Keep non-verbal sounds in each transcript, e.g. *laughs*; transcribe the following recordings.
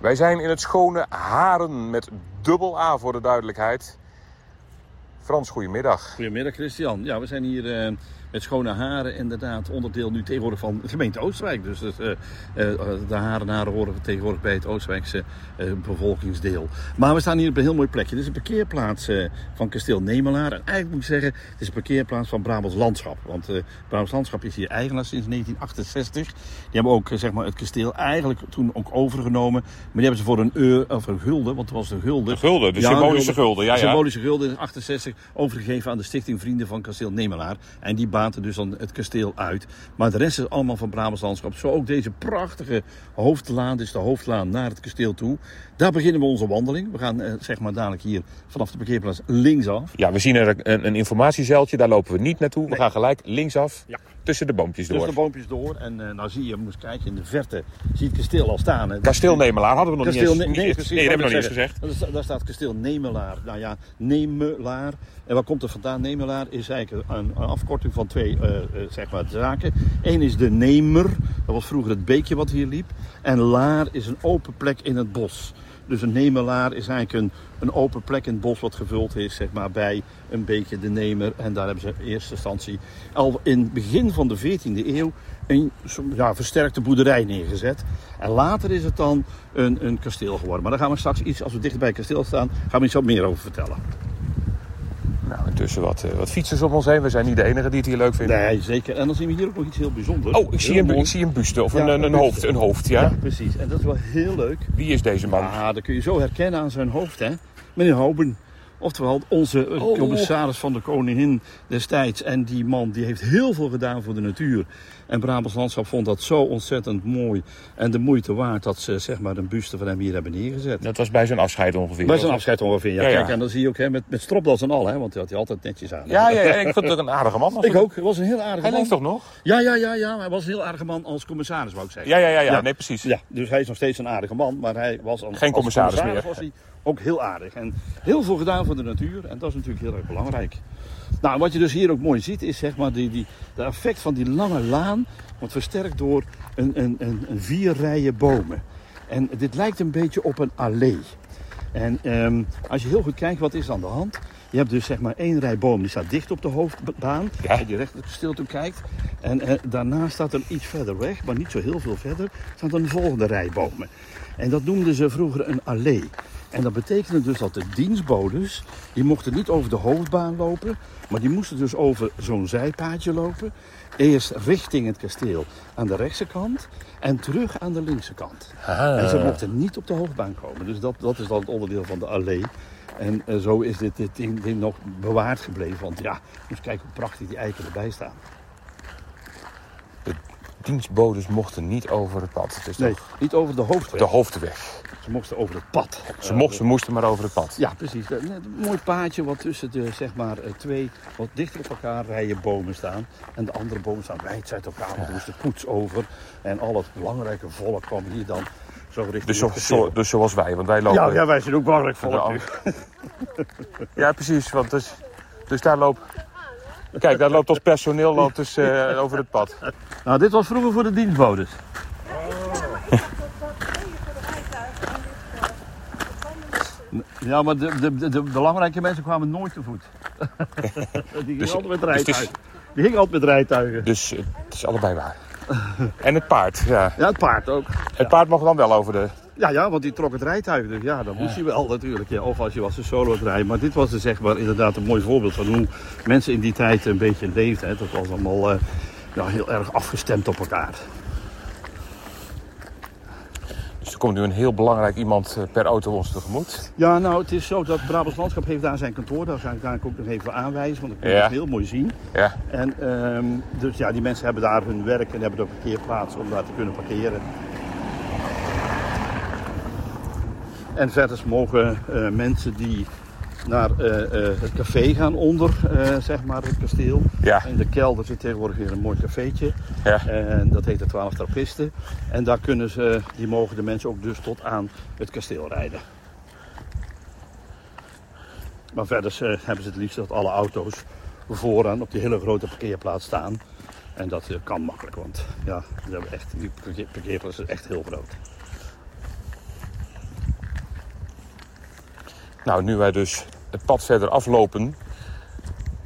Wij zijn in het schone Haren met dubbel A voor de duidelijkheid. Frans, goedemiddag. Goedemiddag Christian. Ja, we zijn hier uh, met Schone Haren inderdaad onderdeel nu tegenwoordig van de gemeente Oostenrijk. Dus uh, uh, de Harenaren horen tegenwoordig bij het Oostenrijkse bevolkingsdeel. Maar we staan hier op een heel mooi plekje. Dit is een parkeerplaats van kasteel Nemelaar. En eigenlijk moet ik zeggen, het is een parkeerplaats van Brabants Landschap. Want Brabants Landschap is hier eigenaar sinds 1968. Die hebben ook zeg maar, het kasteel eigenlijk toen ook overgenomen. Maar die hebben ze voor een euro, of een gulden, want het was een gulden. Een gulden, de ja, symbolische gulden. Ja, ja. symbolische gulden in 68 overgegeven aan de stichting Vrienden van Kasteel Nemelaar. En die baten dus dan het kasteel uit. Maar de rest is allemaal van Brabants landschap. Zo ook deze prachtige hoofdlaan, is de hoofdlaan naar het kasteel toe. Daar beginnen we onze wandeling. We gaan eh, zeg maar dadelijk hier vanaf de parkeerplaats linksaf. Ja, we zien er een, een informatiezeiltje, daar lopen we niet naartoe. We gaan gelijk linksaf. Ja tussen de boompjes door. Tussen de boompjes door. En uh, nou zie je, moet kijken in de verte, zie je het kasteel al staan. Kasteel Nemelaar hadden we nog kasteel niet eens. Nee, precies, nee, dat hebben we nog niet eens gezegd. Daar staat kasteel Nemelaar. Nou ja, Nemelaar. En waar komt er vandaan? Nemelaar is eigenlijk een, een afkorting van twee uh, uh, zeg maar, zaken. Eén is de Nemer. Dat was vroeger het beekje wat hier liep. En Laar is een open plek in het bos. Dus een nemelaar is eigenlijk een, een open plek in het bos wat gevuld is zeg maar, bij een beetje de nemer. En daar hebben ze in eerste instantie al in het begin van de 14e eeuw een ja, versterkte boerderij neergezet. En later is het dan een, een kasteel geworden. Maar daar gaan we straks iets, als we dicht bij het kasteel staan, gaan we iets wat meer over vertellen. Nou, intussen wat, uh, wat fietsers om ons heen. We zijn niet de enige die het hier leuk vinden. Nee, zeker. En dan zien we hier ook nog iets heel bijzonders. Oh, ik, zie een, ik zie een buste of ja, een, een, een, hoofd, een hoofd, ja? ja? precies. En dat is wel heel leuk. Wie is deze man? Ja, dat kun je zo herkennen aan zijn hoofd, hè. Meneer Hoben. Oftewel, onze oh. commissaris van de koningin destijds. En die man die heeft heel veel gedaan voor de natuur. En Brabants Landschap vond dat zo ontzettend mooi. En de moeite waard dat ze zeg maar, een buste van hem hier hebben neergezet. Dat was bij zijn afscheid ongeveer? Bij zijn afscheid ongeveer, ja. ja, ja. Kijk, en dan zie je ook hè, met, met stropdas en al, hè, want die had hij altijd netjes aan. Ja, ja, ja ik vond het een aardige man. Ik ook, hij was een heel aardige hij man. Hij leeft toch nog? Ja, ja, ja, ja. Hij was een heel aardige man als commissaris, wou ik zeggen. Ja, ja, ja, ja. nee, precies. Ja, dus hij is nog steeds een aardige man, maar hij was een, Geen commissaris, commissaris meer. Was hij ook heel aardig. En heel veel gedaan voor de natuur. En dat is natuurlijk heel erg belangrijk. Nou, wat je dus hier ook mooi ziet, is zeg maar die, die, de effect van die lange laan wordt versterkt door een, een, een, een vier rijen bomen. En dit lijkt een beetje op een allee. En um, als je heel goed kijkt, wat is aan de hand? Je hebt dus zeg maar één rij bomen die staat dicht op de hoofdbaan. Ja. Die recht kasteel toe kijkt. En uh, daarna staat er iets verder weg, maar niet zo heel veel verder, staat een volgende rij bomen. En dat noemden ze vroeger een allee. En dat betekende dus dat de dienstbodes, die mochten niet over de hoofdbaan lopen, maar die moesten dus over zo'n zijpaadje lopen. Eerst richting het kasteel aan de rechtse kant en terug aan de linkse kant. Ah. En ze mochten niet op de hoofdbaan komen. Dus dat, dat is dan het onderdeel van de allee. En uh, zo is dit, dit ding, ding, nog bewaard gebleven. Want ja, moet kijken hoe prachtig die eiken erbij staan. De dienstbodes mochten niet over het pad. Nee, niet over de hoofdweg. De hoofdweg. Ze mochten over het pad. Ze, mochten, ze moesten maar over het pad. Ja, precies. Een mooi paadje wat tussen de zeg maar, twee wat dichter op elkaar rijen bomen staan. En de andere bomen staan wijd uit elkaar. Want er moest de poets over. En al het belangrijke volk kwam hier dan zo richting dus, zo, zo, dus zoals wij, want wij lopen... Ja, ja wij zijn ook belangrijk volk. *laughs* ja, precies. Want dus, dus daar loopt... Kijk, daar loopt ons personeel loopt dus, uh, over het pad. Nou, dit was vroeger voor de dienstbodes. Ja, maar de, de, de, de, belangrijke mensen kwamen nooit te voet. *laughs* Die gingen dus, altijd met rijtuigen. Dus is, Die gingen altijd met rijtuigen. Dus het is allebei waar. en het paard, ja. Ja, het paard ook. Het ja. paard mocht dan wel over de... Ja, ja, want die trok het rijtuig. Dus ja, dat moest hij wel natuurlijk. Ja. Of als je was een solo rijden. Maar dit was dus zeg maar inderdaad een mooi voorbeeld van hoe mensen in die tijd een beetje leefden. Hè. Dat was allemaal uh, ja, heel erg afgestemd op elkaar. Dus er komt nu een heel belangrijk iemand eh, per auto ons tegemoet. Ja, nou, het is zo dat Brabants Landschap heeft daar zijn kantoor. Daar ga ik ook nog even aanwijzen, want dat kun je ja. heel mooi zien. Ja. En um, dus ja, die mensen hebben daar hun werk en hebben ook een parkeerplaats om daar te kunnen parkeren. En verder mogen uh, mensen die naar uh, uh, het café gaan onder, zeg maar, het kasteel. Ja. In de kelder zit tegenwoordig weer een mooi cafeetje. Ja. En dat heet de Twaalf Trappisten. En daar kunnen ze, die mogen de mensen ook dus tot aan het kasteel rijden. Maar verder hebben ze het liefst dat alle auto's vooraan op die hele grote parkeerplaats staan. En dat kan makkelijk, want ja, we hebben echt, die parkeerplaats is echt heel groot. Nou, nu wij dus het pad verder aflopen...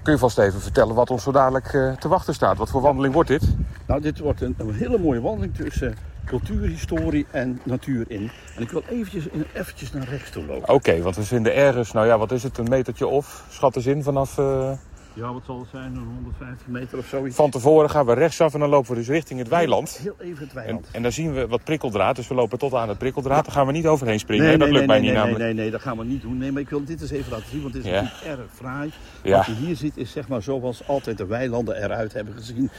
kun je vast even vertellen wat ons zo dadelijk eh, te wachten staat. Wat voor wandeling wordt dit? Nou, dit wordt een, een hele mooie wandeling tussen cultuurhistorie en natuur in. En ik wil eventjes, eventjes naar rechts toe lopen. Oké, want we vinden ergens, nou ja, wat is het, een metertje of? Schat eens in vanaf... eh, Ja, wat zal het zijn? Een 150 meter of zoiets? van tevoren gaan we rechtsaf en dan lopen we dus richting het weiland. Heel even het En, weiland. en daar zien we wat prikkeldraad, dus we lopen tot aan het prikkeldraad. Daar gaan we niet overheen springen, Nee, hè? dat nee, lukt nee, mij nee, niet nee, namelijk. nee, nee, dat gaan we niet doen. Nee, maar ik wil dit eens even laten zien, want dit is Ja. natuurlijk erg fraai. Ja. Wat je hier ziet is zeg maar zoals altijd de weilanden eruit hebben gezien.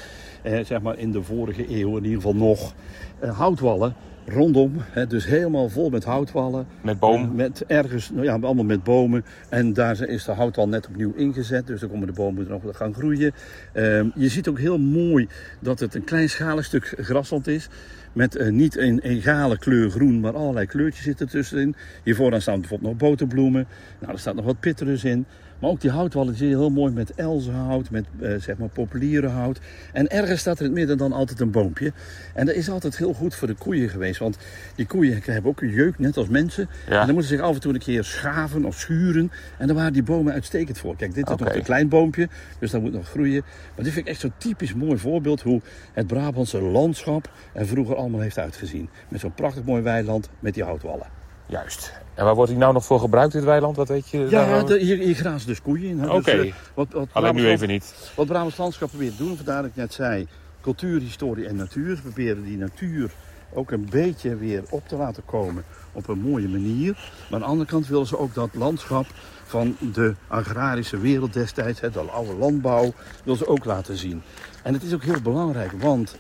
Eh, zeg maar in de vorige eeuw in ieder geval nog. Eh, houtwallen rondom, hè, dus helemaal vol met houtwallen. Met boom. Eh, Met ergens, nou ja, allemaal met bomen. En daar is de houtwal net opnieuw ingezet. Dus dan komen de bomen nog gaan groeien. Ehm, je ziet ook heel mooi dat het een kleinschalig stuk grasland is. Met eh, niet een egale kleur groen, maar allerlei kleurtjes zitten tussenin. Hiervoor staan bijvoorbeeld nog boterbloemen. Nou, er staat nog wat pitterus in. Maar ook die houtwallen zie je heel mooi met elzenhout, met eh, zeg maar populierenhout. En ergens staat er in het midden dan altijd een boompje. En dat is altijd heel goed voor de koeien geweest. Want die koeien hebben ook een jeuk, net als mensen. Ja. En dan moeten ze zich af en toe een keer schaven of schuren. En daar waren die bomen uitstekend voor. Kijk, dit is nog een klein boompje, dus dat moet nog groeien. Maar dit vind ik echt zo'n typisch mooi voorbeeld hoe het Brabantse landschap er vroeger allemaal heeft uitgezien. Met zo'n prachtig mooi weiland met die houtwallen. Juist. En waar wordt hij nou nog voor gebruikt, dit weiland? Wat weet je? Ja, de- hier, hier grazen dus koeien in. hè. Dus, Oké. eh, wat, wat Alleen nu even niet. Wat Brabants Landschap probeert te doen, vandaar dat ik net zei, cultuur, historie en natuur. Ze proberen die natuur ook een beetje weer op te laten komen op een mooie manier. Maar aan de andere kant willen ze ook dat landschap van de agrarische wereld destijds, hè, de oude landbouw, willen ze ook laten zien. En het is ook heel belangrijk, want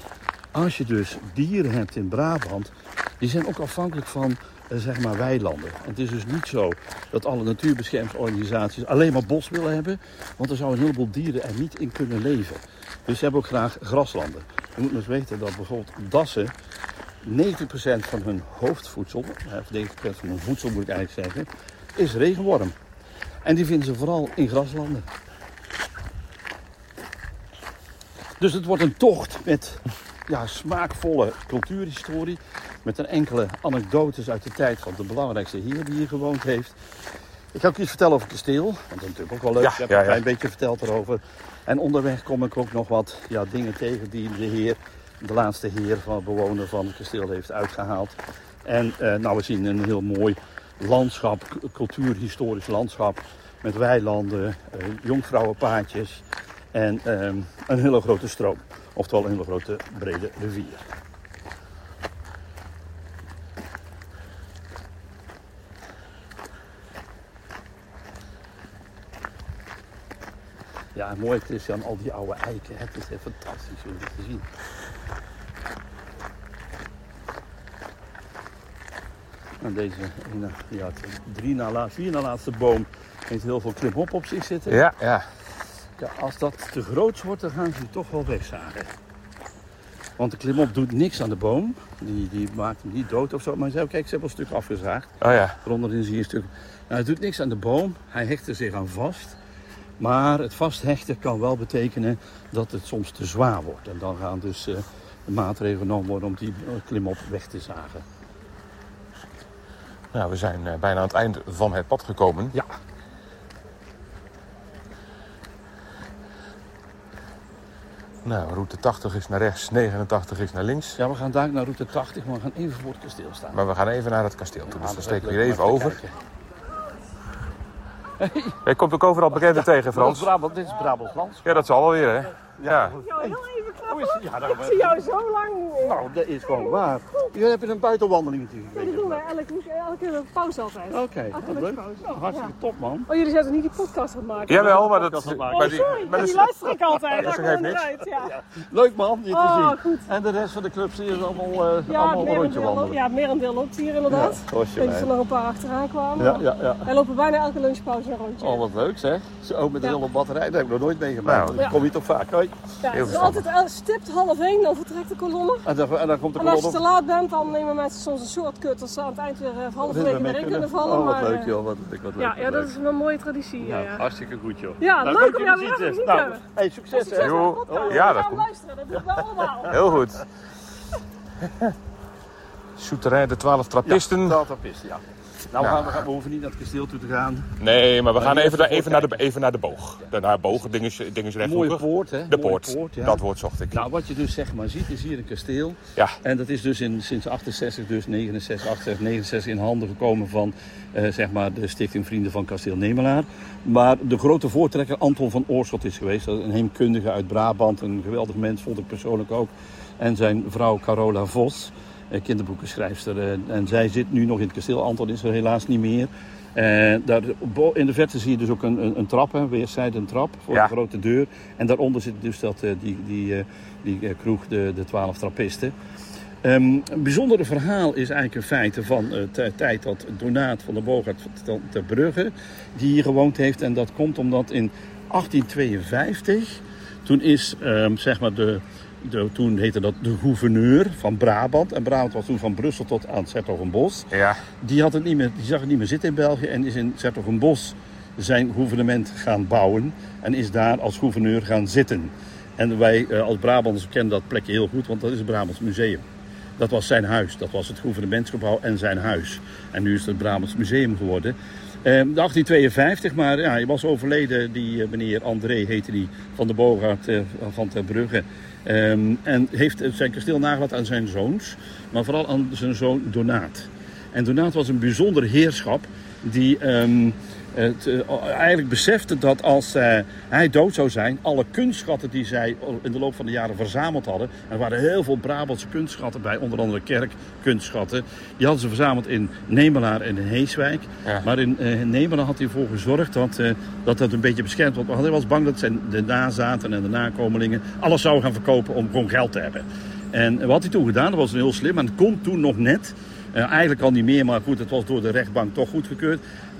als je dus dieren hebt in Brabant, die zijn ook afhankelijk van zeg maar weilanden. En het is dus niet zo dat alle natuurbeschermingsorganisaties alleen maar bos willen hebben, want er zouden een heleboel dieren er niet in kunnen leven. Dus ze hebben ook graag graslanden. Je moet dus weten dat bijvoorbeeld dassen 90% van hun hoofdvoedsel, eh, of 90% van hun voedsel moet ik eigenlijk zeggen, is regenworm. En die vinden ze vooral in graslanden. Dus het wordt een tocht met ja, smaakvolle cultuurhistorie. Met een enkele anekdotes uit de tijd van de belangrijkste heer die hier gewoond heeft. Ik ga ook iets vertellen over het kasteel. Want dat is natuurlijk ook wel leuk. Ja, ik heb ja, een ja. klein beetje verteld erover. En onderweg kom ik ook nog wat ja, dingen tegen die de heer, de laatste heer van bewoner van het kasteel heeft uitgehaald. En eh, nou, we zien een heel mooi landschap, cultuurhistorisch landschap. Met weilanden, eh, jonkvrouwenpaadjes en ehm, een hele grote stroom. Oftewel een hele grote brede rivier. Ja, mooi aan al die oude eiken. Het is echt fantastisch om dit te zien. En deze ja, drie na laatste, vier na laatste boom heeft heel veel klimop op zich zitten. Ja, ja. Ja, als dat te groot wordt, dan gaan ze die toch wel wegzagen. Want de klimop doet niks aan de boom. Die, die maakt hem niet dood of zo. Maar zei, kijk, ze hebben een stuk afgezaagd. Oh ja. Ronderin zie je een stuk. Nou, het doet niks aan de boom. Hij hecht er zich aan vast. Maar het vasthechten kan wel betekenen dat het soms te zwaar wordt. En dan gaan dus eh, de maatregelen genomen worden om die eh, klimop weg te zagen. Nou, we zijn eh, bijna aan het eind van het pad gekomen. Ja. Nou, route 80 is naar rechts, 89 is naar links. Ja, we gaan daar naar route 80, maar we gaan even voor het kasteel staan. Maar we gaan even naar het kasteel toe. Dus dan steken we hier even over. kijken. Je komt ook overal bekenden tegen, Frans. is Brabant, dit is Brabants land. Ja, dat zal wel weer, hè? Ja. Even Oh, is- ja, nou, Ik zie jou zo lang niet meer. nou, dat is gewoon waar. Je hebt een buitenwandeling natuurlijk. Ja, dat doen wij elke, elke pauze altijd. Oké, Elke wat leuk. Nou, hartstikke top man. Oh, jullie zijn toch niet die podcast aan het maken? Jawel, maar dat... Oh, maar die- sorry. maar Ja, dat die is- luister ik altijd. Dat niks. eruit, ja. Leuk man, je te Oh, zien. goed. En de rest van de club zie je allemaal, eh Ja, allemaal een rondje merendeel, ook- wandelen. ja, merendeel loopt hier inderdaad. zoals Ik je weet dat er nog een paar achteraan kwamen. Ja, ja, ja. Wij lopen bijna elke lunchpauze een rondje. Oh, wat leuk zeg. Zo, met een Ja. hele batterij. Dat heb ik nog nooit meegemaakt. Nou. Dat kom je toch vaak. Hoi. ja, het is altijd stipt half één, dan vertrekt de kolonne. En dan, en dan komt de En als je te laat bent, dan nemen mensen soms een shortcut als ze aan het eind weer eh, halverwege erin kunnen vallen. Oh, wat maar, leuk eh, joh. Wat leuk, wat leuk. Ja, wat ja, dat is een mooie traditie. Ja, ja. hartstikke goed joh. Ja, Nou, leuk om je jou te weer te zien. Nou, hey, succes Succes hè. podcast. Ja, We dat gaan komt. luisteren, dat doen we allemaal. Heel goed. *laughs* Souterrain, de 12 trappisten. Ja, 12 trappisten, ja. Nou, Ja. we, gaan, we, hoeven niet naar het kasteel toe te gaan. Nee, maar we gaan even, naar- even naar de, even naar de boog. De, naar boog, ding is, ding is Mooie poort, hè? De Mooie poort, ja. dat woord zocht ik. Nou, wat je dus zeg maar ziet, is hier een kasteel. Ja, En dat is dus in, sinds 68, dus 69, 68, 69 in handen gekomen van eh, zeg maar de Stichting Vrienden van Kasteel Nemelaar. Maar de grote voortrekker Anton van Oorschot is geweest. Dat is Een heemkundige uit Brabant, een geweldig mens, vond ik persoonlijk ook. En zijn vrouw Carola Vos, kinderboekenschrijfster. eh, en zij zit nu nog in het kasteel. Anton is er helaas niet meer. Eh, daar, in de verte zie je dus ook een, een, een trap, hè, weerszijden een trap voor Ja. de grote deur. En daaronder zit dus dat, eh, die, die, eh, die eh, kroeg, de, de twaalf trappisten. Ehm, een bijzondere verhaal is eigenlijk in feite van eh, de tijd dat Donaat van der Boogaard van ter Brugge, die hier gewoond heeft. En dat komt omdat in 1852, toen is ehm, zeg maar de, de, toen heette dat de gouverneur van Brabant. En Brabant was toen van Brussel tot aan Zertogenbos. ja. Die, had het niet meer, die zag het niet meer zitten in België en is in Zertogenbos zijn gouvernement gaan bouwen. En is daar als gouverneur gaan zitten. En wij eh, als Brabanders kennen dat plekje heel goed, want dat is het Brabants Museum. Dat was zijn huis. Dat was het gouvernementsgebouw en zijn huis. En nu is het het Brabants Museum geworden. Eh, 1852, maar ja, hij was overleden, die eh, meneer André heette die, van de eh, van ter Brugge. Ehm, en heeft zijn kasteel nagelaten aan zijn zoons, maar vooral aan zijn zoon Donaat. En Donaat was een bijzonder heerschap die ehm, het, eh, eigenlijk besefte dat als eh, hij dood zou zijn, alle kunstschatten die zij in de loop van de jaren verzameld hadden, er waren heel veel Brabantse kunstschatten bij, onder andere kerkkunstschatten, die hadden ze verzameld in Nemelaar en in Heeswijk. Ja. Maar in eh, Nemelaar had hij ervoor gezorgd dat, dat dat een beetje beschermd wordt. Want hij was bang dat zijn, de nazaten en de nakomelingen alles zouden gaan verkopen om gewoon geld te hebben. En wat hij toen gedaan, dat was heel slim, en het kon toen nog net. Eigenlijk al niet meer, maar goed, het was door de rechtbank toch goedgekeurd.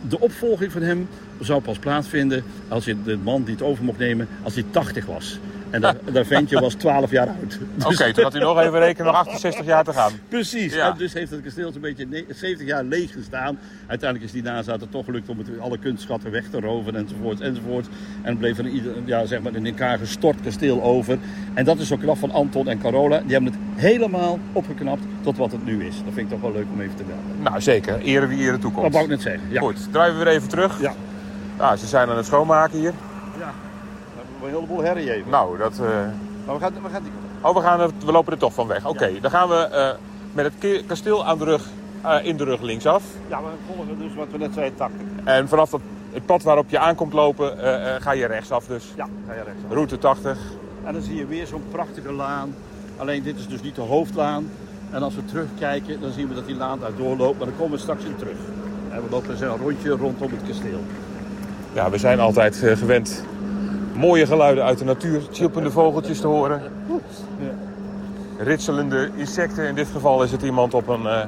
De opvolging van hem zou pas plaatsvinden als je de man die het over mocht nemen, als hij 80 was. En dat, dat ventje was 12 jaar oud. *laughs* Oké, Dus- toen had hij nog even rekenen, nog 68 jaar te gaan. Precies. Ja. En dus heeft het kasteel zo'n beetje ne- 70 jaar leeg gestaan. Uiteindelijk is die nazaten toch gelukt om het, alle kunstschatten weg te roven enzovoort enzovoort. En bleef er ieder, ja, zeg maar een in elkaar gestort kasteel over. En dat is zo knap van Anton en Carola. Die hebben het helemaal opgeknapt tot wat het nu is. Dat vind ik toch wel leuk om even te melden. Nou, zeker. Ere wie ere Dat toekomt. wou ik net zeggen. Ja. Goed, draaien we weer even terug. Ja. Nou, ze zijn aan het schoonmaken hier. ja. Een heleboel herrie even. Nou, dat... eh, Maar we gaan, we gaan die Oh, we, gaan er, we lopen er toch van weg. Oké, dan gaan we eh, met het kasteel aan de rug, eh, in de rug linksaf. Ja, we volgen dus wat we net zeiden, 80. En vanaf dat, het pad waarop je aankomt lopen, ga je rechtsaf dus. Ja, ga je rechtsaf. Route 80. En dan zie je weer zo'n prachtige laan. Alleen dit is dus niet de hoofdlaan. En als we terugkijken, dan zien we dat die laan daar doorloopt. Maar dan komen we straks in terug. En we lopen dus een rondje rondom het kasteel. Ja, we zijn altijd gewend mooie geluiden uit de natuur. Chilpende vogeltjes te horen. Ritselende insecten. In dit geval is het iemand op een eh,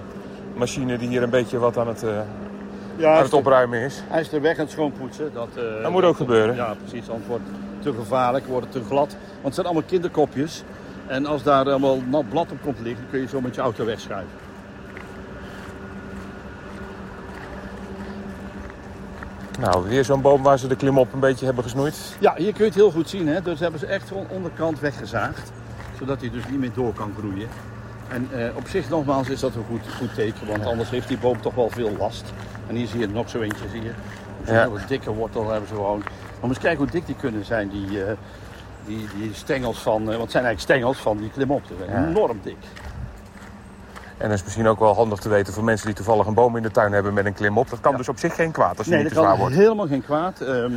machine die hier een beetje wat aan het, eh, Ja, aan het opruimen is. hij is de weg aan het schoonpoetsen. Dat, eh, Dat moet ook gebeuren. Ja, precies. Anders wordt het te gevaarlijk, wordt het te glad. Want het zijn allemaal kinderkopjes. En als daar allemaal nat blad op komt liggen, kun je zo met je auto wegschuiven. Nou, weer zo'n boom waar ze de klimop een beetje hebben gesnoeid. Ja, hier kun je het heel goed zien. Hè? Dus hebben ze echt gewoon onderkant weggezaagd. Zodat hij dus niet meer door kan groeien. En eh, op zich nogmaals is dat een goed, goed teken. Want anders heeft die boom toch wel veel last. En hier zie je nog zo eentje. Zie je. Zo'n Ja. hele dikke wortel hebben ze gewoon. Maar eens kijken hoe dik die kunnen zijn. Die, eh, die, die stengels van... eh, want het zijn eigenlijk stengels van die klimop. Ja. Enorm dik. En dat is misschien ook wel handig te weten voor mensen die toevallig een boom in de tuin hebben met een klimop. Dat kan Ja. dus op zich geen kwaad als Nee, niet dat te zwaar kan wordt. helemaal geen kwaad. Ehm,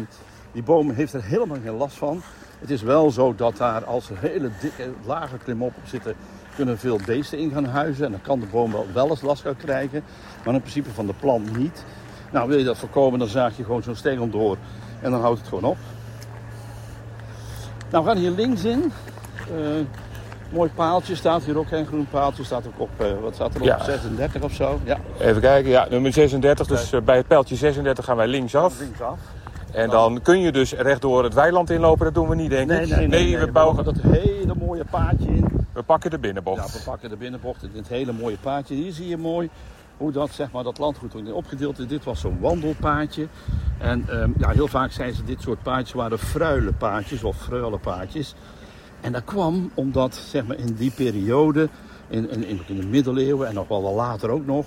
die boom heeft er helemaal geen last van. Het is wel zo dat daar als er hele dikke, lage klimop op zitten, kunnen veel beesten in gaan huizen. En dan kan de boom wel, wel eens last gaan krijgen. Maar in principe van de plant niet. Nou, wil je dat voorkomen, dan zaag je gewoon zo'n stengel door. En dan houdt het gewoon op. Nou, we gaan hier links in. Eh, mooi paaltje staat hier ook. Een groen paaltje staat ook op, eh, wat staat er op? Ja. 36 of zo. Ja, Even kijken, ja, nummer 36. Dus eh, bij het pijltje 36 gaan wij linksaf. linksaf. En dan kun je dus rechtdoor het weiland inlopen. Dat doen we niet, denk ik. nee, nee. nee, we, bouwen, dat hele mooie paadje in. we pakken de Ja, binnenbocht. we pakken de binnenbocht in dit hele mooie paadje. Hier zie je mooi hoe dat, zeg maar, dat landgoed opgedeeld is. Dit was zo'n wandelpaadje. En ehm, ja, heel vaak zijn ze dit soort paadjes waren fruilenpaadjes of freulenpaadjes. En dat kwam omdat zeg maar, in die periode in, in, in de middeleeuwen en nog wel, wel later ook nog.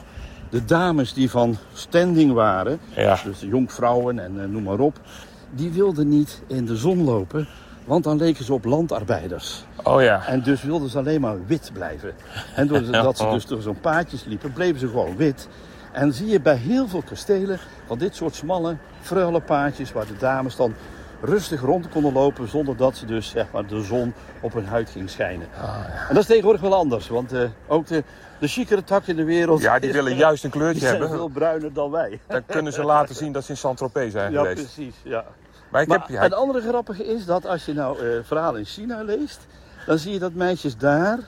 De dames die van standing waren, Ja. dus de jonkvrouwen en eh, noem maar op, die wilden niet in de zon lopen, want dan leken ze op landarbeiders. Oh ja. En dus wilden ze alleen maar wit blijven. En doordat *laughs* ze dus door zo'n paadjes liepen, bleven ze gewoon wit. En zie je bij heel veel kastelen van dit soort smalle, fruile paadjes waar de dames dan rustig rond konden lopen zonder dat ze dus zeg maar, de zon op hun huid ging schijnen. En dat is tegenwoordig wel anders, want eh, ook de, de chicere tak in de wereld Ja, die willen juist een die kleurtje zijn hebben. veel bruiner dan wij. Dan kunnen ze laten zien dat ze in Saint-Tropez zijn Ja, geweest. precies. Ja. Maar ik Maar heb... Ja, het andere grappige is dat als je nou eh, verhalen in China leest, dan zie je dat meisjes daar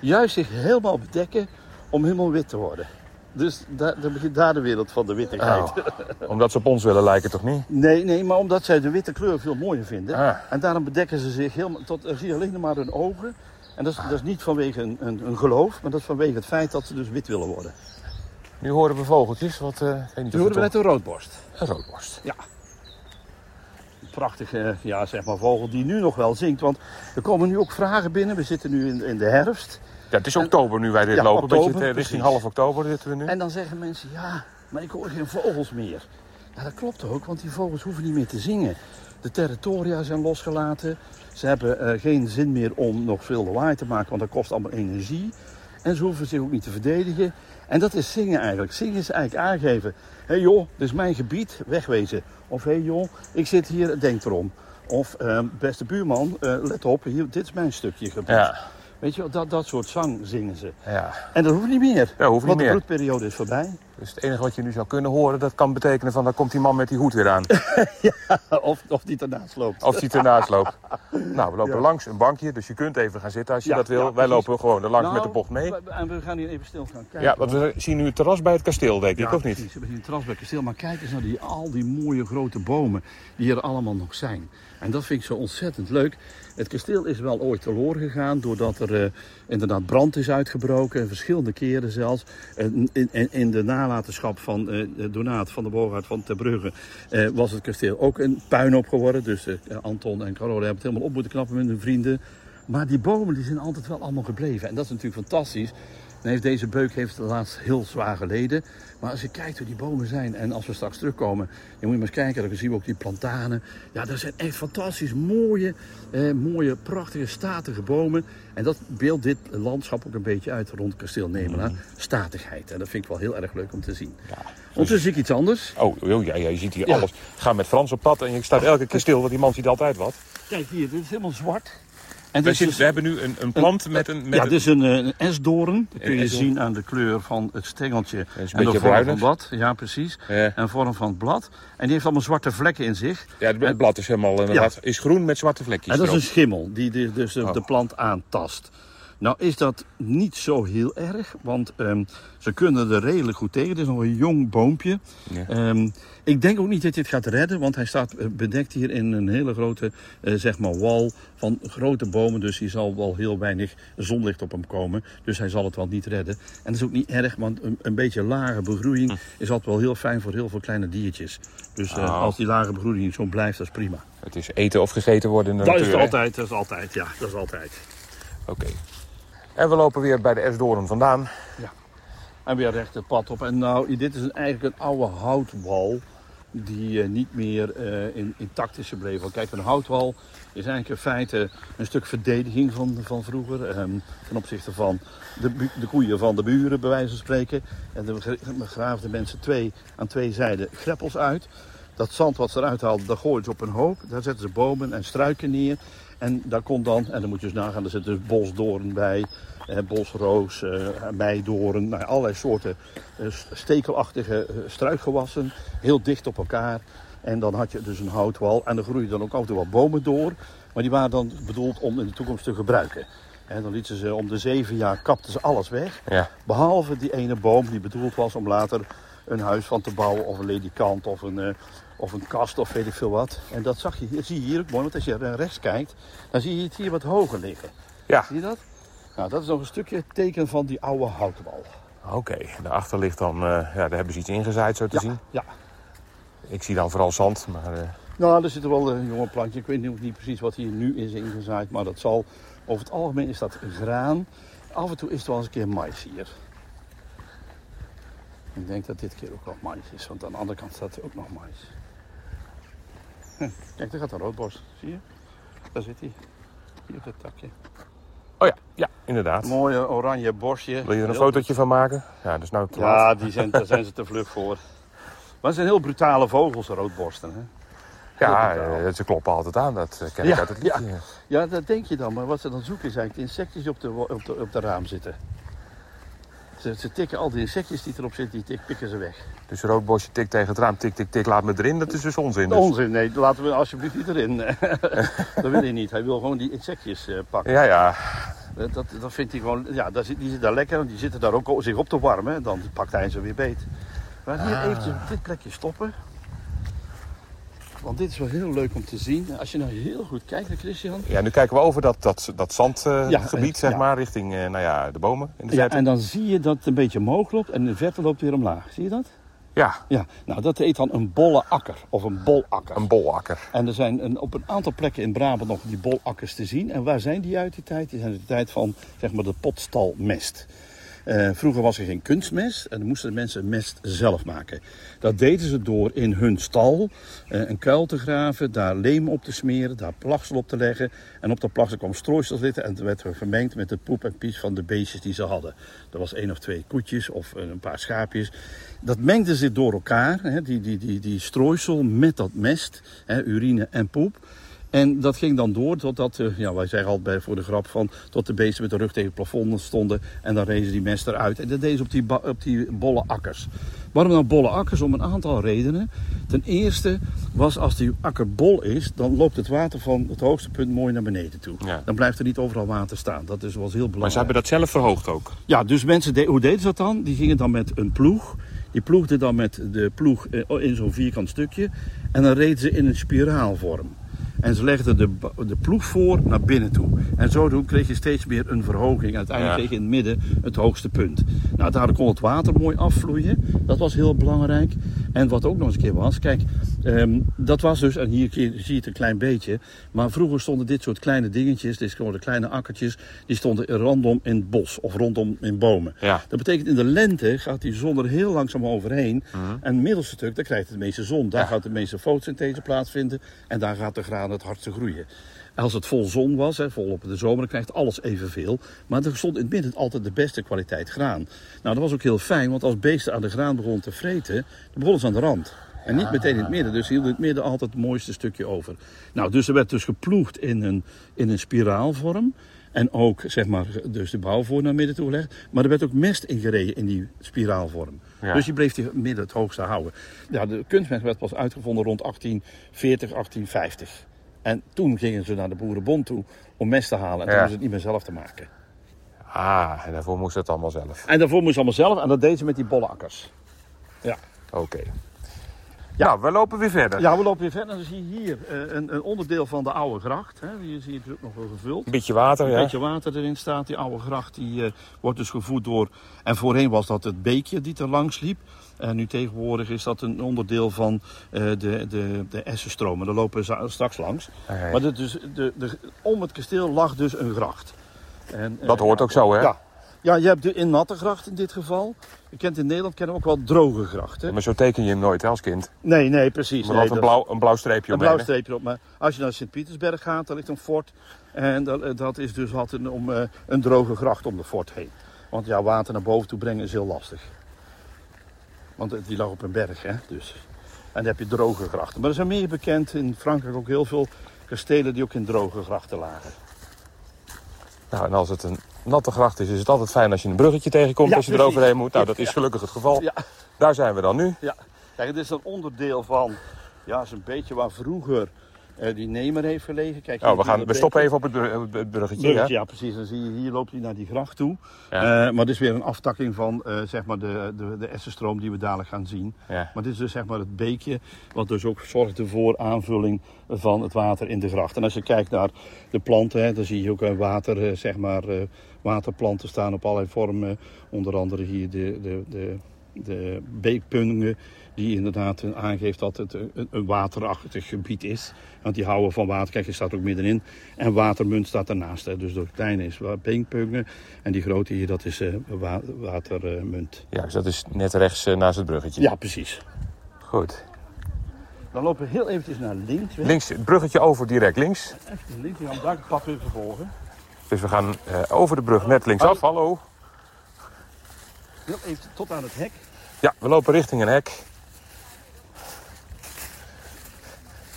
juist zich helemaal bedekken om helemaal wit te worden. Dus daar, dan begint daar de wereld van de wittigheid. Oh, *laughs* omdat ze op ons willen lijken, toch niet? Nee, nee, maar omdat zij de witte kleur veel mooier vinden. Ah. En daarom bedekken ze zich helemaal, tot, dan zie je alleen nog maar hun ogen. En dat is, dat is niet vanwege een, een, een geloof, maar dat is vanwege het feit dat ze dus wit willen worden. Nu horen we vogeltjes. Wat, eh, ik weet niet Nu horen we het net een roodborst. Een roodborst. Een prachtige ja, zeg maar, vogel die nu nog wel zingt. Want er komen nu ook vragen binnen. We zitten nu in, in de herfst. Ja, het is oktober nu wij dit Ja, lopen. oktober, Beetje, eh, richting half oktober zitten we nu. En dan zeggen mensen, ja, maar ik hoor geen vogels meer. Ja, dat klopt ook, want die vogels hoeven niet meer te zingen. De territoria zijn losgelaten. Ze hebben eh, geen zin meer om nog veel lawaai te maken, want dat kost allemaal energie. En ze hoeven zich ook niet te verdedigen. En dat is zingen eigenlijk. Zingen is eigenlijk aangeven. Hé hey joh, dit is mijn gebied, wegwezen. Of hé hey joh, ik zit hier, denk erom. Of eh, beste buurman, eh, let op, hier, dit is mijn stukje gebied. Ja, Weet je, wel, dat, dat soort zang zingen ze. ja. En dat hoeft niet meer. Ja, hoeft niet want de meer. broedperiode is voorbij. Dus het enige wat je nu zou kunnen horen, dat kan betekenen van... dan komt die man met die hoed weer aan. *laughs* Of, of die ernaast loopt. Of die ernaast loopt. *laughs* Nou, we lopen Ja. langs een bankje, dus je kunt even gaan zitten als je Ja, dat wil. ja, Wij lopen gewoon er langs Nou, met de bocht mee. En we gaan hier even stil gaan kijken. Ja, want we zien nu het terras bij het kasteel, denk ik, Ja, of niet? precies. We zien het terras bij het kasteel. Maar kijk eens naar die, al die mooie grote bomen die er allemaal nog zijn. En dat vind ik zo ontzettend leuk. Het kasteel is wel ooit verloren gegaan doordat er eh, inderdaad brand is uitgebroken. Verschillende keren zelfs. In, in, in de nalatenschap van eh, Donaat van de Boogaard van Ter Brugge eh, was het kasteel ook een puinhoop geworden. Dus Anton en Carola hebben het helemaal op moeten knappen met hun vrienden. Maar die bomen die zijn altijd wel allemaal gebleven. En dat is natuurlijk fantastisch. Heeft deze beuk heeft laatst heel zwaar geleden. Maar als je kijkt hoe die bomen zijn en als we straks terugkomen, dan moet je maar eens kijken. Dan zien we ook die plantanen. Ja, dat zijn echt fantastisch mooie, eh, mooie, prachtige, statige bomen. En dat beeldt dit landschap ook een beetje uit rond kasteel Nemela. Statigheid. En dat vind ik wel heel erg leuk om te zien. Ondertussen zie ik iets anders. Oh, oh ja, ja, je ziet hier Ja. alles. Ga met Frans op pad en je staat elke keer stil, want die man ziet altijd wat. Kijk hier, dit is helemaal zwart. En is, we hebben nu een, een plant met een... Met ja, is een, eh, een esdoorn. Dat kun je zien aan de kleur van het stengeltje en de vorm van bruinig. het blad. Ja, precies. Ja. En vorm van het blad. En die heeft allemaal zwarte vlekken in zich. Ja, het blad is helemaal inderdaad, is groen met zwarte vlekjes En dat is een schimmel die de, dus de, Oh. de plant aantast. Nou is dat niet zo heel erg, want ehm, ze kunnen er redelijk goed tegen. Het is nog een jong boompje. Ja. Ehm, ik denk ook niet dat dit gaat redden, want hij staat eh, bedekt hier in een hele grote eh, zeg maar wal van grote bomen. Dus hier zal wel heel weinig zonlicht op hem komen. Dus hij zal het wel niet redden. En dat is ook niet erg, want een, een beetje lage begroeiing is altijd wel heel fijn voor heel veel kleine diertjes. Dus eh, Oh. als die lage begroeiing zo blijft, dat is prima. Het is eten of gegeten worden in de Dat is het hè? altijd, dat is altijd, ja, dat is altijd. Oké. En we lopen weer bij de Esdoorn vandaan. En weer recht het pad op. En nou, dit is eigenlijk een oude houtwal die eh, niet meer eh, in, intact is gebleven. Kijk, een houtwal is eigenlijk in feite een stuk verdediging van, van vroeger. ehm, ten opzichte van de, de koeien van de buren, bij wijze van spreken. En gra- graafden mensen twee, aan twee zijden greppels uit. Dat zand wat ze eruit haalden, dat gooiden ze op een hoop. Daar zetten ze bomen en struiken neer. En daar kon dan, en dan moet je dus nagaan, er zit dus bosdoorn bij, eh, bosroos, eh, meidoorn, nou, allerlei soorten eh, stekelachtige eh, struikgewassen, heel dicht op elkaar. En dan had je dus een houtwal en er groeiden dan ook af en toe wat bomen door, maar die waren dan bedoeld om in de toekomst te gebruiken. En dan lieten ze om de zeven jaar kapten ze alles weg, Ja. behalve die ene boom die bedoeld was om later een huis van te bouwen of een ledikant of een, of een kast of weet ik veel wat. En dat zag je, zie je hier ook mooi, want als je naar rechts kijkt, dan zie je het hier wat hoger liggen. Ja, Zie je dat? Nou, dat is nog een stukje teken van die oude houtwal. oké. Daarachter ligt dan, eh, ja, daar hebben ze iets ingezaaid zo te Ja, zien. ja. Ik zie dan vooral zand, maar eh, Nou, er zit wel een jonge plantje. Ik weet nu ook niet precies wat hier nu is ingezaaid, maar dat zal... Over het algemeen is dat graan. Af en toe is er wel eens een keer mais hier. Ik denk dat dit keer ook wel mais is, want aan de andere kant staat er ook nog mais. Hm, *laughs* Kijk, daar gaat een roodborst. Zie je? Daar zit hij. Hier op het takje. Oh ja, ja, inderdaad. Mooie oranje borstje. Wil je er een Heel- fotootje van maken? Ja, dus nou te laat. Ja, die zijn, daar zijn ze te vlug voor. Maar het zijn heel brutale vogels, roodborsten. Hè? Ja, eh, ze kloppen altijd aan. Dat ken Ja, ik uit het liedje. Ja, dat denk je dan. Maar wat ze dan zoeken is eigenlijk de insectjes die op de, op de, op de raam zitten. Ze, ze tikken al die insectjes die erop zitten, die tik, pikken ze weg. Dus roodbosje tikt tegen het raam, tik, tik, tik, laat me erin. Dat is dus onzin. Dus. Onzin, nee, laten we alsjeblieft niet erin. *laughs* dat wil hij niet. Hij wil gewoon die insectjes eh, pakken. Ja, ja. Dat, dat, dat vindt hij gewoon, ja, die zitten daar lekker en die zitten daar ook zich op te warmen. Dan pakt hij ze weer beet. Maar hier Ah. eventjes op dit plekje stoppen. Want dit is wel heel leuk om te zien. Als je nou heel goed kijkt naar Christian. Ja, nu kijken we over dat, dat, dat zandgebied, Ja, eh, zeg ja. maar, richting eh, nou ja, de bomen in de Ja, verte. en dan zie je dat het een beetje omhoog loopt en de verte loopt weer omlaag. Zie je dat? Ja, Ja, nou dat heet dan een bolle akker of een bolakker. een bolakker. En er zijn een, op een aantal plekken in Brabant nog die bolakkers te zien. En waar zijn die uit die tijd? Die zijn uit de tijd van zeg maar, de potstalmest. Eh, vroeger was er geen kunstmest en dan moesten de mensen mest zelf maken. Dat deden ze door in hun stal eh, een kuil te graven, daar leem op te smeren, daar plagsel op te leggen. En op dat plagsel kwam strooisel zitten en het werd vermengd met de poep en pies van de beestjes die ze hadden. Er was één of twee koetjes of een paar schaapjes. Dat mengde ze door elkaar, hè, die, die, die, die strooisel met dat mest, hè, urine en poep. En dat ging dan door totdat, eh, ja, wij zeggen altijd voor de grap van, tot de beesten met de rug tegen het plafond stonden. En dan rezen die mest eruit. En dat deden ze op die, op die bolle akkers. Waarom nou bolle akkers? Om een aantal redenen. Ten eerste was als die akker bol is, dan loopt het water van het hoogste punt mooi naar beneden toe. Ja. Dan blijft er niet overal water staan. Dat is, was heel belangrijk. Maar ze hebben dat zelf verhoogd ook. Ja, dus mensen, de- hoe deden ze dat dan? Die gingen dan met een ploeg. Die ploegden dan met de ploeg eh, in zo'n vierkant stukje. En dan reden ze in een spiraalvorm. En ze legden de, de ploeg voor naar binnen toe. En zo kreeg je steeds meer een verhoging. En uiteindelijk Ja. kreeg je in het midden het hoogste punt. Nou, daar kon het water mooi afvloeien. Dat was heel belangrijk. En wat ook nog eens een keer was, kijk, ehm, dat was dus, en hier zie je het een klein beetje. Maar vroeger stonden dit soort kleine dingetjes, dit soort kleine akkertjes, die stonden rondom in het bos of rondom in bomen. Ja. Dat betekent in de lente gaat die zon er heel langzaam overheen. En het middelste stuk, daar krijgt het de meeste zon. Daar Ja. gaat de meeste fotosynthese plaatsvinden. En daar gaat de graan het hardste groeien. Als het vol zon was, hè, vol op de zomer, dan krijgt alles evenveel. Maar er stond in het midden altijd de beste kwaliteit graan. Nou, dat was ook heel fijn, want als beesten aan de graan begonnen te vreten, dan begonnen ze aan de rand. En niet meteen in het midden, dus hield het midden altijd het mooiste stukje over. Nou, dus er werd dus geploegd in een, in een spiraalvorm. En ook, zeg maar, dus de bouwvoor naar midden toe gelegd. Maar er werd ook mest ingereden in die spiraalvorm. Ja. Dus die bleef die midden het hoogste houden. Ja, de kunstmest werd pas uitgevonden rond 1840, 1850. En toen gingen ze naar de boerenbond toe om mest te halen. En toen Ja. was het niet meer zelf te maken. Ah, en daarvoor moest het allemaal zelf. En daarvoor moest ze allemaal zelf. En dat deden ze met die bolle akkers. Ja. Oké. Nou, we lopen weer verder. Ja, we lopen weer verder. En dan zie je hier eh, een, een onderdeel van de oude gracht. Hè. Hier zie je het ook nog wel gevuld. Een beetje water, Een ja. beetje water erin staat. Die oude gracht die, eh, wordt dus gevoed door... En voorheen was dat het beekje die er langs liep. En nu tegenwoordig is dat een onderdeel van eh, de, de, de Essenstromen. Daar lopen we za- straks langs. Maar dus, de, de, om het kasteel lag dus een gracht. En, Dat hoort ook zo, hè? Ja. Ja, je hebt de in natte gracht in dit geval. Je kent in Nederland kennen we ook wel droge grachten. Maar zo teken je hem nooit hè, als kind. Nee, nee, precies. Moet Nee, een blauw, een blauw streepje een omheen. blauw streepje op. Maar als je naar Sint-Pietersberg gaat, daar ligt een fort. En dat, eh, dat is dus altijd om eh, een droge gracht om de fort heen. Want ja, water naar boven toe brengen is heel lastig. Want die lag op een berg, hè. Dus. En dan heb je droge grachten. Maar er zijn meer bekend in Frankrijk ook heel veel kastelen die ook in droge grachten lagen. Nou, en als het een natte gracht is, is het altijd fijn als je een bruggetje tegenkomt Ja, als je precies. eroverheen moet. Nou, dat is Ja. gelukkig het geval. Ja. Daar zijn we dan nu. Ja, kijk, het is een onderdeel van, ja, is een beetje waar vroeger die nemer heeft gelegen. Kijk, Oh, we, gaan, we stoppen even op het, bruggetje. Bruggetje, ja? precies. Dan zie je hier loopt hij naar die gracht toe. Ja. Eh, maar dit is weer een aftakking van eh, zeg maar de, de, de Essenstroom die we dadelijk gaan zien. Ja. Maar dit is dus zeg maar het beekje wat dus ook zorgde voor aanvulling van het water in de gracht. En als je kijkt naar de planten, hè, dan zie je ook eh, water, eh, zeg maar, eh, waterplanten staan op allerlei vormen. Onder andere hier de, de, de de beekpunten die inderdaad eh, aangeeft dat het een, een waterachtig gebied is. Want die houden van water. Kijk, je staat ook middenin. En watermunt staat ernaast. Hè. Dus de kleine is beekpunten en die grote hier, dat is uh, wa watermunt. Ja, dus dat is net rechts uh, naast het bruggetje. Ja, precies. Goed. Dan lopen we heel eventjes naar links. Weg. Links, het bruggetje over direct links. Even links, we gaan daar het pad weer vervolgen. Dus we gaan uh, over de brug net linksaf. Hallo. Heel even tot aan het hek. Ja, we lopen richting een hek.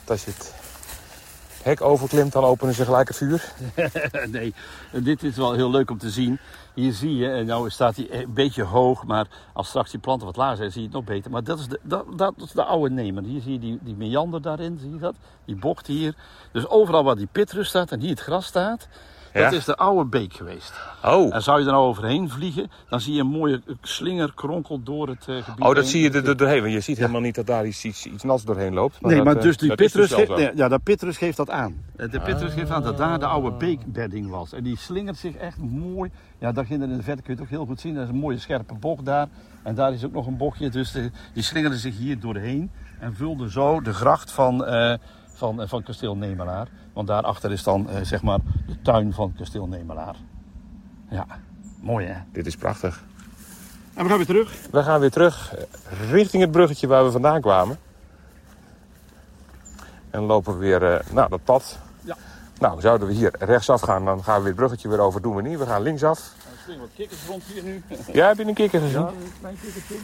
Als je het hek overklimt, dan openen ze gelijk het vuur. *laughs* nee, dit is wel heel leuk om te zien. Hier zie je, en nou staat hij een beetje hoog, maar als straks die planten wat lager zijn, zie je het nog beter. Maar dat is de, dat, dat de oude nemer. Hier zie je die, die meander daarin, zie je dat? Die bocht hier. Dus overal waar die pitrus staat en hier het gras staat, Ja. dat is de oude beek geweest. Oh, En zou je er nou overheen vliegen, dan zie je een mooie slinger kronkel door het eh, gebied oh dat heen. zie je er er doorheen. Want je ziet helemaal niet dat daar iets, iets, iets nats doorheen loopt. Nee, dat, maar eh, dus die Petrus, dus nee, ja, dat Petrus geeft dat aan. Eh, De Petrus geeft aan dat daar de oude beekbedding was. En die slingert zich echt mooi. Ja, daar in de verte kun je het ook heel goed zien. Dat is een mooie scherpe bocht daar. En daar is ook nog een bochtje. Dus de, die slingerde zich hier doorheen. En vulde zo de gracht van, eh, van, eh, van kasteel Nemelaar. Want daarachter is dan eh, zeg maar de tuin van kasteel Nemelaar. Ja, mooi hè. Dit is prachtig. En we gaan weer terug. We gaan weer terug eh, richting het bruggetje waar we vandaan kwamen. En lopen we weer eh, naar dat pad. Ja. Nou, zouden we hier rechtsaf gaan, dan gaan we weer het bruggetje weer over. Doen we niet. We gaan linksaf. Er springen wat kikkers rond hier nu. *laughs* Ja, heb je een kikker gezien? Ja, een klein kikkertje.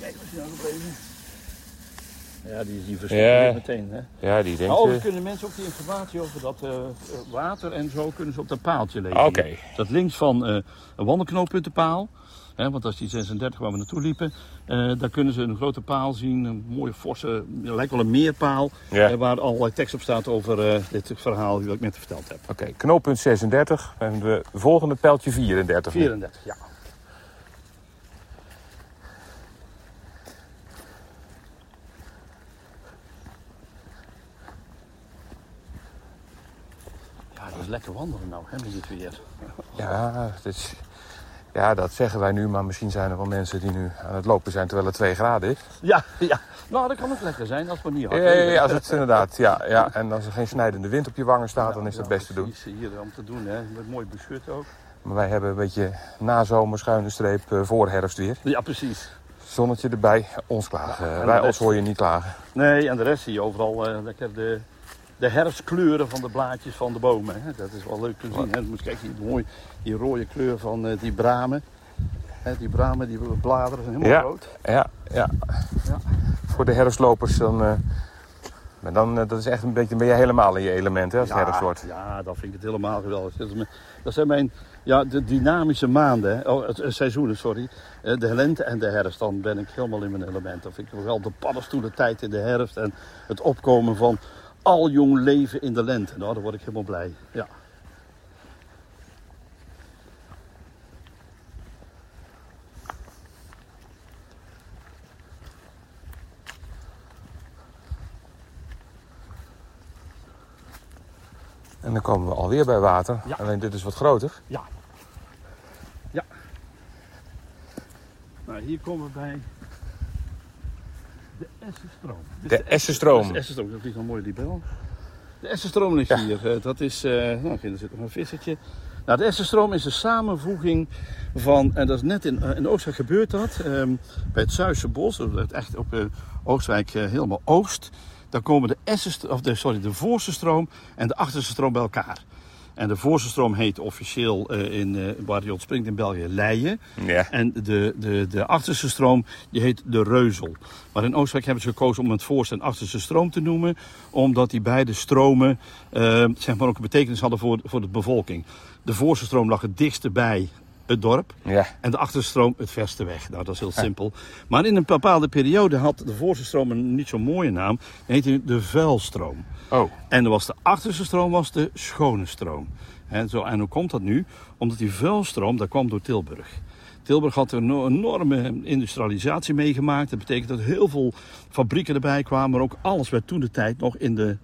Kijk, wat is nou gebleven? Ja, die, die Ja. meteen. Hè? Ja, die. Maar overigens eh, kunnen mensen ook die informatie over dat eh, water en zo kunnen ze op dat paaltje lezen. Oké. Dat links van eh, een wandelknooppuntenpaal. Hè, want dat is die 36 waar we naartoe liepen. eh, daar kunnen ze een grote paal zien. Een mooie forse, lijkt wel een meerpaal. Ja. waar allerlei tekst op staat over dit verhaal die ik net verteld heb. Oké, knooppunt 36. En de volgende pijltje 34. 34, ja. Ja, dat is lekker wandelen nou, hè, met dit weer. Ja, het is, ja, dat zeggen wij nu. Maar misschien zijn er wel mensen die nu aan het lopen zijn terwijl het 2 graden is. Ja, ja. Nou, dat kan ook lekker zijn als het maar niet hard Ja, ja, regent. ja, als het inderdaad, ja, ja. En als er geen snijdende wind op je wangen staat, dan is dat best te doen. Precies, hier om te doen, hè. Met mooi beschut ook. Maar wij hebben een beetje nazomer, schuine streep, eh, voor herfst weer. Ja, precies. Zonnetje erbij, ons klagen. en wij ons hoor je niet klagen. Nee, en de rest zie je overal eh, lekker de, de herfstkleuren van de blaadjes van de bomen. Hè. Dat is wel leuk te zien. Hè. Moet kijken, hier mooi die rode kleur van eh, die bramen. Hè, die bramen, die bladeren zijn helemaal Ja. rood. Ja, ja. Ja. Voor de herfstlopers, dan, eh, maar dan eh, dat is echt een beetje, ben je helemaal in je element hè, als het herfst wordt. Ja, dat vind ik het helemaal geweldig. Dat is mijn- Dat zijn mijn ja, de dynamische maanden, hè. oh, het, seizoenen, sorry. De lente en de herfst, dan ben ik helemaal in mijn element. Vind ik wel de paddenstoelentijd in de herfst en het opkomen van al jong leven in de lente. Nou, daar word ik helemaal blij. Ja. En dan komen we alweer bij water. Ja. Alleen dit is wat groter. Ja. Ja. Nou, hier komen we bij Essenstroom. Is De Essenstroom. Dat is de Essenstroom, dat vliegt een mooie libel. De Essenstroom is hier. Eh, Dat is, eh nou, er zit nog een vissertje. Nou, de Essenstroom is een samenvoeging van, en dat is net in, eh, in Oostwijk gebeurt dat, ehm, bij het Zuidse bos, dat is echt op eh, Oostwijk helemaal oost. Daar komen de, of de, sorry, de voorste stroom en de achterste stroom bij elkaar. En de voorste stroom heet officieel eh, in, eh, waar die ontspringt in België Leien. Ja. En de, de, de achterste stroom die heet de Reuzel. Maar in Oostenrijk hebben ze gekozen om het voorste en achterste stroom te noemen. Omdat die beide stromen eh, zeg maar ook een betekenis hadden voor, voor de bevolking. De voorste stroom lag het dichtste bij het dorp. Ja. En de achterste stroom het verste weg. Nou, dat is heel simpel. Maar in een bepaalde periode had de voorste stroom een niet zo mooie naam. Die heette de vuilstroom. Oh. En was de achterste stroom was de schone stroom. Hè, zo, en hoe komt dat nu? Omdat die vuilstroom, dat kwam door Tilburg. Tilburg had een enorme industrialisatie meegemaakt. Dat betekent dat heel veel fabrieken erbij kwamen. Maar ook alles werd toen de tijd nog in de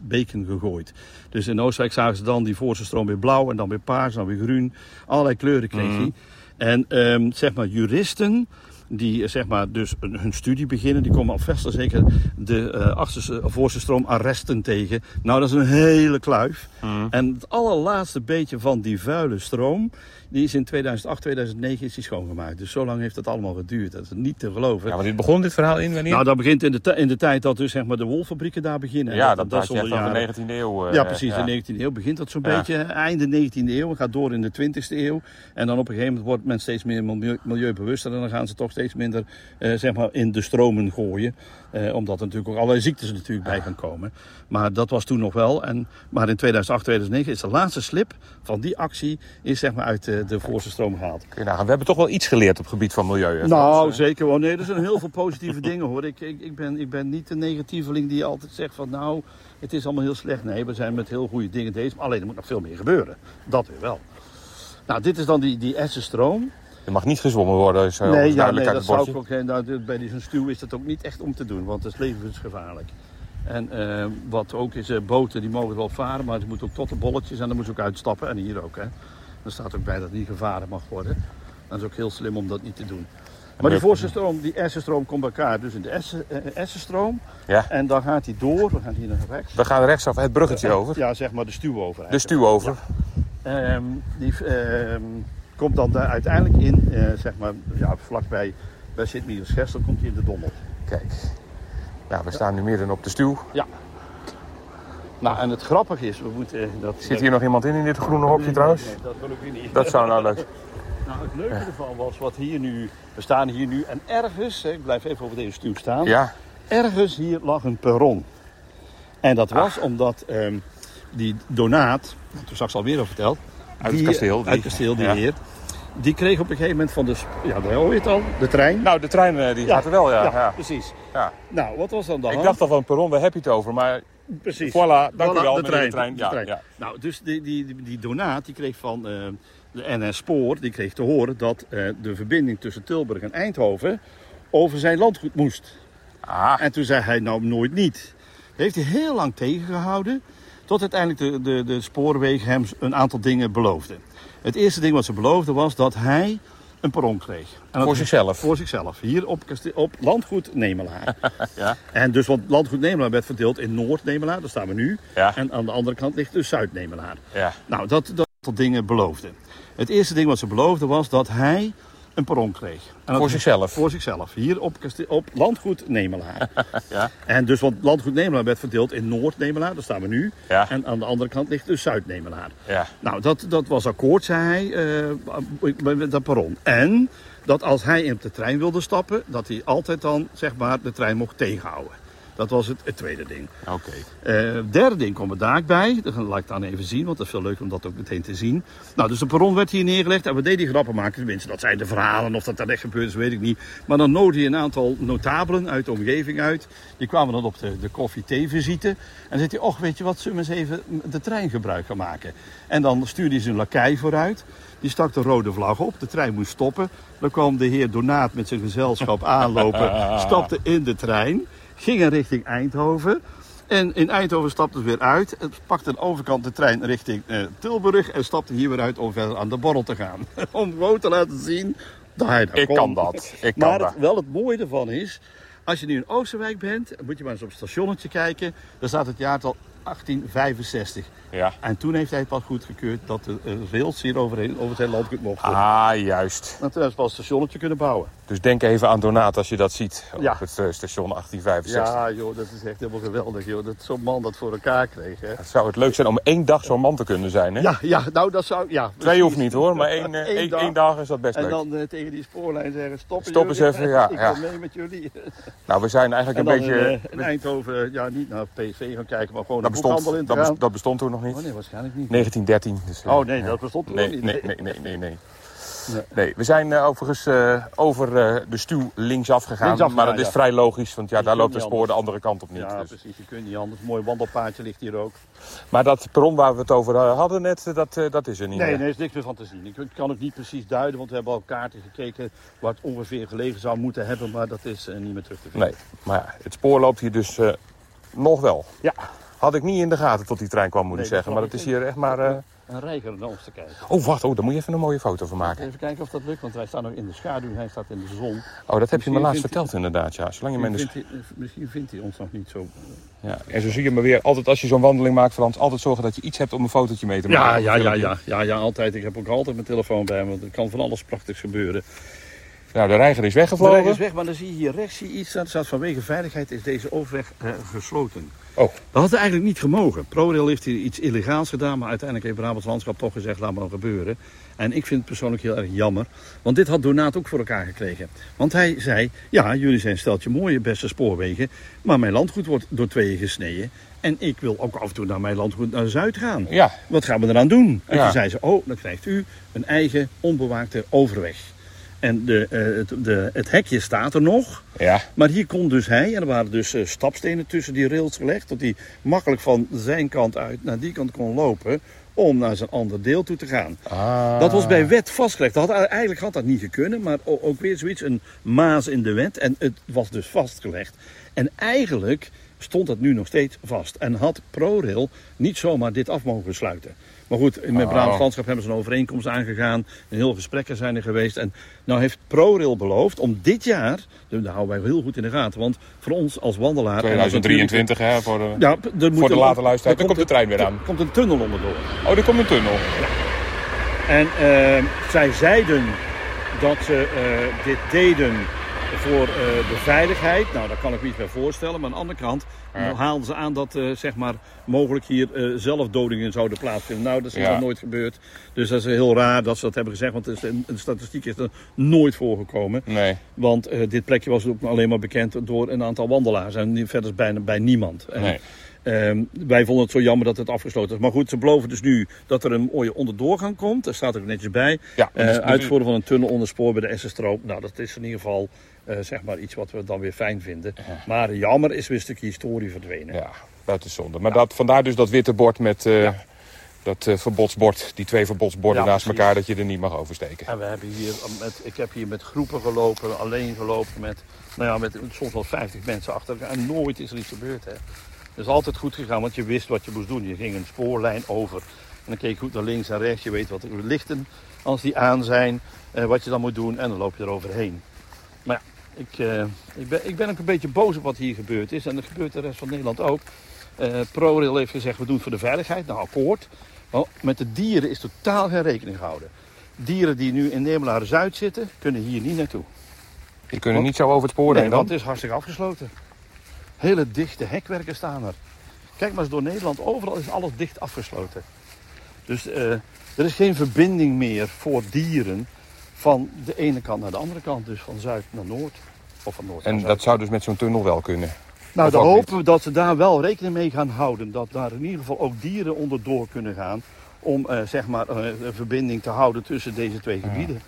beken gegooid. Dus in Oostenrijk zagen ze dan die voorste stroom weer blauw en dan weer paars en dan weer groen. Allerlei kleuren kreeg hij. En ehm, zeg maar juristen die eh, zeg maar dus hun studie beginnen, die komen al vast zeker de eh achterste, of voorste stroom arresten tegen. Nou, dat is een hele kluif. En het allerlaatste beetje van die vuile stroom, die is in 2008, 2009 is die schoongemaakt. Dus zo lang heeft het allemaal geduurd. Dat is niet te geloven. Ja, maar dit begon dit verhaal in wanneer? Nou, dat begint in de, in de tijd dat dus zeg maar de wolfabrieken daar beginnen. ja, En dat, dat is de jaren- 19e eeuw. eh, ja, precies. ja. In de 19e eeuw begint dat zo'n Ja. beetje. Einde 19e eeuw, gaat door in de 20e eeuw. En dan op een gegeven moment wordt men steeds meer milieu, milieubewuster. En dan gaan ze toch steeds minder eh, zeg maar in de stromen gooien. Eh, omdat er natuurlijk ook allerlei ziektes natuurlijk bij gaan komen. Maar dat was toen nog wel. En, maar in 2008, 2009 is de laatste slip van die actie is, zeg maar, uit eh, de voorste stroom gehaald. Nagaan. We hebben toch wel iets geleerd op het gebied van milieu. Nou, zeker wel. Nee, er zijn heel veel positieve *laughs* dingen hoor. Ik, ik, ik, ben, ik ben niet de negatieveling die altijd zegt van nou, het is allemaal heel slecht. Nee, we zijn met heel goede dingen. Maar alleen er moet nog veel meer gebeuren. Dat weer wel. Nou, dit is dan die, die Essenstroom. Er mag niet gezwommen worden, is eh, Nee, ja, duidelijk nee uit dat het zou ik ook. Nou, dit- bij zo'n stuw is dat ook niet echt om te doen, want het is levensgevaarlijk. En eh, wat ook is, eh, boten die mogen wel varen, maar ze moeten ook tot de bolletjes en dan moeten ze ook uitstappen. En hier ook, hè. Er staat ook bij dat niet gevaren mag worden. Dat is ook heel slim om dat niet te doen. Maar die voorste stroom, die Essenstroom komt bij elkaar dus in de Essen, Essenstroom. Ja. En dan gaat hij door, we gaan hier naar rechts. We gaan rechtsaf het bruggetje over. Ja, zeg maar de stuw over. De stuw over. Ehm, die ehm, komt dan daar uiteindelijk in, eh, zeg maar, ja, vlakbij bij Sint-Michiels-Gestel komt hij in de Dommel. Kijk. Nou, we staan nu midden op de stuw. Ja. Nou, en het grappige is, we moeten... Dat, Zit hier nog iemand in, in dit groene hokje trouwens? Nee, dat wil ik weer niet. Dat zou nou leuk *laughs* Nou, het leuke ervan was wat hier nu... We staan hier nu en ergens, hè, ik blijf even over deze stuw staan. Ja, Ergens hier lag een perron. En dat was omdat ehm, die donaat, toen straks alweer al verteld. Uit het die- kasteel, die- Uit het kasteel, die heer. Die kreeg op een gegeven moment van de... Ja, daar hoor je het al. De trein. nou de trein eh, die Ja, gaat er wel, ja. ja. precies. ja. Nou, wat was dan de Ik dacht al van perron, waar heb je het over? Maar Precies. voilà, dank u wel, de trein. de trein. de Ja, trein. ja. Nou, dus die, die, die, die donaat die kreeg van eh, de NS Spoor, die kreeg te horen dat eh, de verbinding tussen Tilburg en Eindhoven over zijn landgoed moest. Ah, En toen zei hij nou nooit niet. Heeft hij heel lang tegengehouden, tot uiteindelijk de, de, de spoorwegen hem een aantal dingen beloofden. Het eerste ding wat ze beloofden was dat hij een perron kreeg. En voor zichzelf. Voor zichzelf, hier op, op landgoed Nemelaar. *laughs* Ja. En dus, want landgoed Nemelaar werd verdeeld in Noord-Nemelaar, daar staan we nu. Ja. En aan de andere kant ligt dus Zuid-Nemelaar. Ja. Nou, dat, dat aantal dingen beloofden. Het eerste ding wat ze beloofden was dat hij een perron kreeg. En Voor zichzelf. Voor zichzelf, hier op, op landgoed Nemelaar. *laughs* Ja. En dus, want landgoed Nemelaar werd verdeeld in Noord-Nemelaar, daar staan we nu. Ja. En aan de andere kant ligt dus Zuid-Nemelaar. Ja. Nou, dat, dat was akkoord, zei hij, eh, met dat perron. En dat als hij in de trein wilde stappen, dat hij altijd dan, zeg maar, de trein mocht tegenhouden. Dat was het, het tweede ding. Oké. Eh, derde ding komt er daar bij. Dat laat ik dan even zien, want dat is veel leuker om dat ook meteen te zien. Nou, dus de perron werd hier neergelegd en we deden die grappen maken. Tenminste, dat zijn de verhalen. Of dat daar echt gebeurd is, weet ik niet. Maar dan nodigde je een aantal notabelen uit de omgeving uit. Die kwamen dan op de, de koffie-thee-visite. En dan zei hij, och, weet je wat, zullen we eens even de trein gebruik gaan maken. En dan stuurde hij zijn lakij vooruit. Die stak de rode vlag op. De trein moest stoppen. Dan kwam de heer Donaat met zijn gezelschap *laughs* aanlopen. Stapte in de trein. Gingen richting Eindhoven. En in Eindhoven stapte ze weer uit. Het pakte aan de overkant de trein richting eh, Tilburg. En stapte hier weer uit om verder aan de borrel te gaan. *laughs* om gewoon te laten zien dat hij dat Ik kon. kan dat. Ik kan maar dat. het, wel het mooie ervan is. Als je nu in Oosterwijk bent, moet je maar eens op het stationnetje kijken. Daar staat het jaartal 1865. Ja. En toen heeft hij het pas goedgekeurd dat de rails hier overheen, over zijn landgoed mochten. Ah, juist. En toen hebben ze pas een stationnetje kunnen bouwen. Dus denk even aan Donaat als je dat ziet op Ja. het eh, station 1865. Ja, joh, dat is echt helemaal geweldig, joh. Dat zo'n man dat voor elkaar kreeg, hè. Het zou het leuk zijn om één dag zo'n man te kunnen zijn, hè? Ja, ja, nou dat zou, ja. Twee precies. hoeft niet hoor, maar één, eh, Eén één, dag. één dag is dat best En leuk. dan eh, tegen die spoorlijn zeggen, stoppen Stop eens even, ja, *laughs* Ik ja. kom mee met jullie. *laughs* Nou, we zijn eigenlijk En een beetje... in, in Eindhoven, ja, niet naar PSV gaan kijken, maar gewoon dat, bestond, in te dat, gaan. best- dat bestond toen nog niet. Oh nee, waarschijnlijk niet. 1913. Dus, eh, Oh nee, dat bestond toen Nee, niet. nee, nee, nee, nee, nee. Nee. Nee, we zijn eh, overigens eh, over de stuw linksaf gegaan. Linksaf maar dat is vrij logisch, want ja, daar loopt het spoor de andere kant op niet. Ja, dus. precies. Je kunt niet anders. Een mooi wandelpaadje ligt hier ook. Maar dat perron waar we het over hadden net, dat, dat is er niet Nee, meer. nee, er is niks meer van te zien. Ik kan het niet precies duiden, want we hebben al kaarten gekeken waar het ongeveer gelegen zou moeten hebben, maar dat is niet meer terug te vinden. Nee, maar het spoor loopt hier dus nog wel. Ja. Had ik niet in de gaten tot die trein kwam, moet Nee, ik zeggen. Maar dat is hier echt maar eh, een reiger naar ons te kijken. Oh, wacht. Oh, daar moet je even een mooie foto van maken. Even kijken of dat lukt, want wij staan nog in de schaduw. Hij staat in de zon. Oh, dat heb je me laatst verteld inderdaad, ja. Zolang je me in de... Misschien vindt, hij, misschien vindt hij ons nog niet zo... Ja. En zo zie je me weer, altijd als je zo'n wandeling maakt, Frans, altijd zorgen dat je iets hebt om een fotootje mee te Ja, maken. ja, ja, ja, ja, ja, altijd. Ik heb ook altijd mijn telefoon bij me, want er kan van alles prachtigs gebeuren. Nou, de reiger is De weggevlogen. weg is weg, maar dan zie je hier rechts zie je iets. Dat staat vanwege veiligheid is deze overweg eh, gesloten. Oh. Dat had eigenlijk niet gemogen. ProRail heeft hier iets illegaals gedaan, maar uiteindelijk heeft Brabants Landschap toch gezegd, laat maar dan gebeuren. En ik vind het persoonlijk heel erg jammer, want dit had Donaat ook voor elkaar gekregen. Want hij zei, ja, jullie zijn een steltje mooie beste spoorwegen, maar mijn landgoed wordt door tweeën gesneden. En ik wil ook af en toe naar mijn landgoed naar Zuid gaan. Ja, Wat gaan we eraan doen? En Ja. toen zei ze, oh, dan krijgt u een eigen onbewaakte overweg. En de, eh, het, de, het hekje staat er nog. ja. Maar hier kon dus hij, en er waren dus eh, stapstenen tussen die rails gelegd, dat hij makkelijk van zijn kant uit naar die kant kon lopen om naar zijn ander deel toe te gaan. Ah. Dat was bij wet vastgelegd. Dat had, eigenlijk had dat niet gekund, maar ook weer zoiets, een maas in de wet. En het was dus vastgelegd. En eigenlijk stond dat nu nog steeds vast. En had ProRail niet zomaar dit af mogen sluiten. Maar goed, met Oh. Brabants Landschap hebben ze een overeenkomst aangegaan. Een heel gesprekken zijn er geweest. En nou heeft ProRail beloofd om dit jaar, daar houden wij heel goed in de gaten. Want voor ons als wandelaar... en als 2023, hè, voor de... Ja, er moet Voor de een- late luisteraar. er Dan komt de trein weer er aan. komt een tunnel onderdoor. Oh, er komt een tunnel. En eh, zij zeiden dat ze eh, dit deden voor eh, de veiligheid. Nou, daar kan ik me iets bij voorstellen. Maar aan de andere kant Ja. haalden ze aan dat eh, zeg maar, mogelijk hier eh, zelfdodingen zouden plaatsvinden. Nou, dat is Ja. nog nooit gebeurd. Dus dat is heel raar dat ze dat hebben gezegd. Want het is een, een statistiek is er nooit voorgekomen. Nee. Want dit plekje was ook alleen maar bekend door een aantal wandelaars. En verder bijna bij niemand. Nee. Ehm, wij vonden het zo jammer dat het afgesloten is. Maar goed, ze beloven dus nu dat er een mooie onderdoorgang komt. Daar staat ook netjes bij. Ja, uitvoeren van een tunnel onder spoor bij de Essenstroop. Nou, dat is in ieder geval eh, zeg maar iets wat we dan weer fijn vinden. Maar jammer is weer een stukje historie verdwenen. Ja, dat is zonde. Maar dat, vandaar dus dat witte bord met eh, Ja. dat eh, verbodsbord. Die twee verbodsborden Ja, naast precies. elkaar, dat je er niet mag oversteken. En we hebben hier met, ik heb hier met groepen gelopen, alleen gelopen met, nou ja, met soms wel 50 mensen achter elkaar. En nooit is er iets gebeurd. Hè. Het is altijd goed gegaan, want je wist wat je moest doen. Je ging een spoorlijn over. En dan keek je goed naar links en rechts. Je weet wat er lichten, als die aan zijn, eh, wat je dan moet doen. En dan loop je er overheen. Maar ja, ik, eh, ik, ben, ik ben ook een beetje boos op wat hier gebeurd is. En dat gebeurt de rest van Nederland ook. Eh ProRail heeft gezegd, we doen het voor de veiligheid. Nou, akkoord. Maar met de dieren is totaal geen rekening gehouden. Dieren die nu in Nemelaren Zuid zitten, kunnen hier niet naartoe. Die kunnen niet zo over het spoor Nee, heen dan? want het is hartstikke afgesloten. Hele dichte hekwerken staan er. Kijk maar eens door Nederland, overal is alles dicht afgesloten. Dus eh, er is geen verbinding meer voor dieren van de ene kant naar de andere kant. Dus van zuid naar noord. Of van noord naar En zuid. dat zou dus met zo'n tunnel wel kunnen. Nou, dan hopen we dat ze daar wel rekening mee gaan houden. Dat daar in ieder geval ook dieren onderdoor kunnen gaan. Om eh, zeg maar eh, een verbinding te houden tussen deze twee gebieden.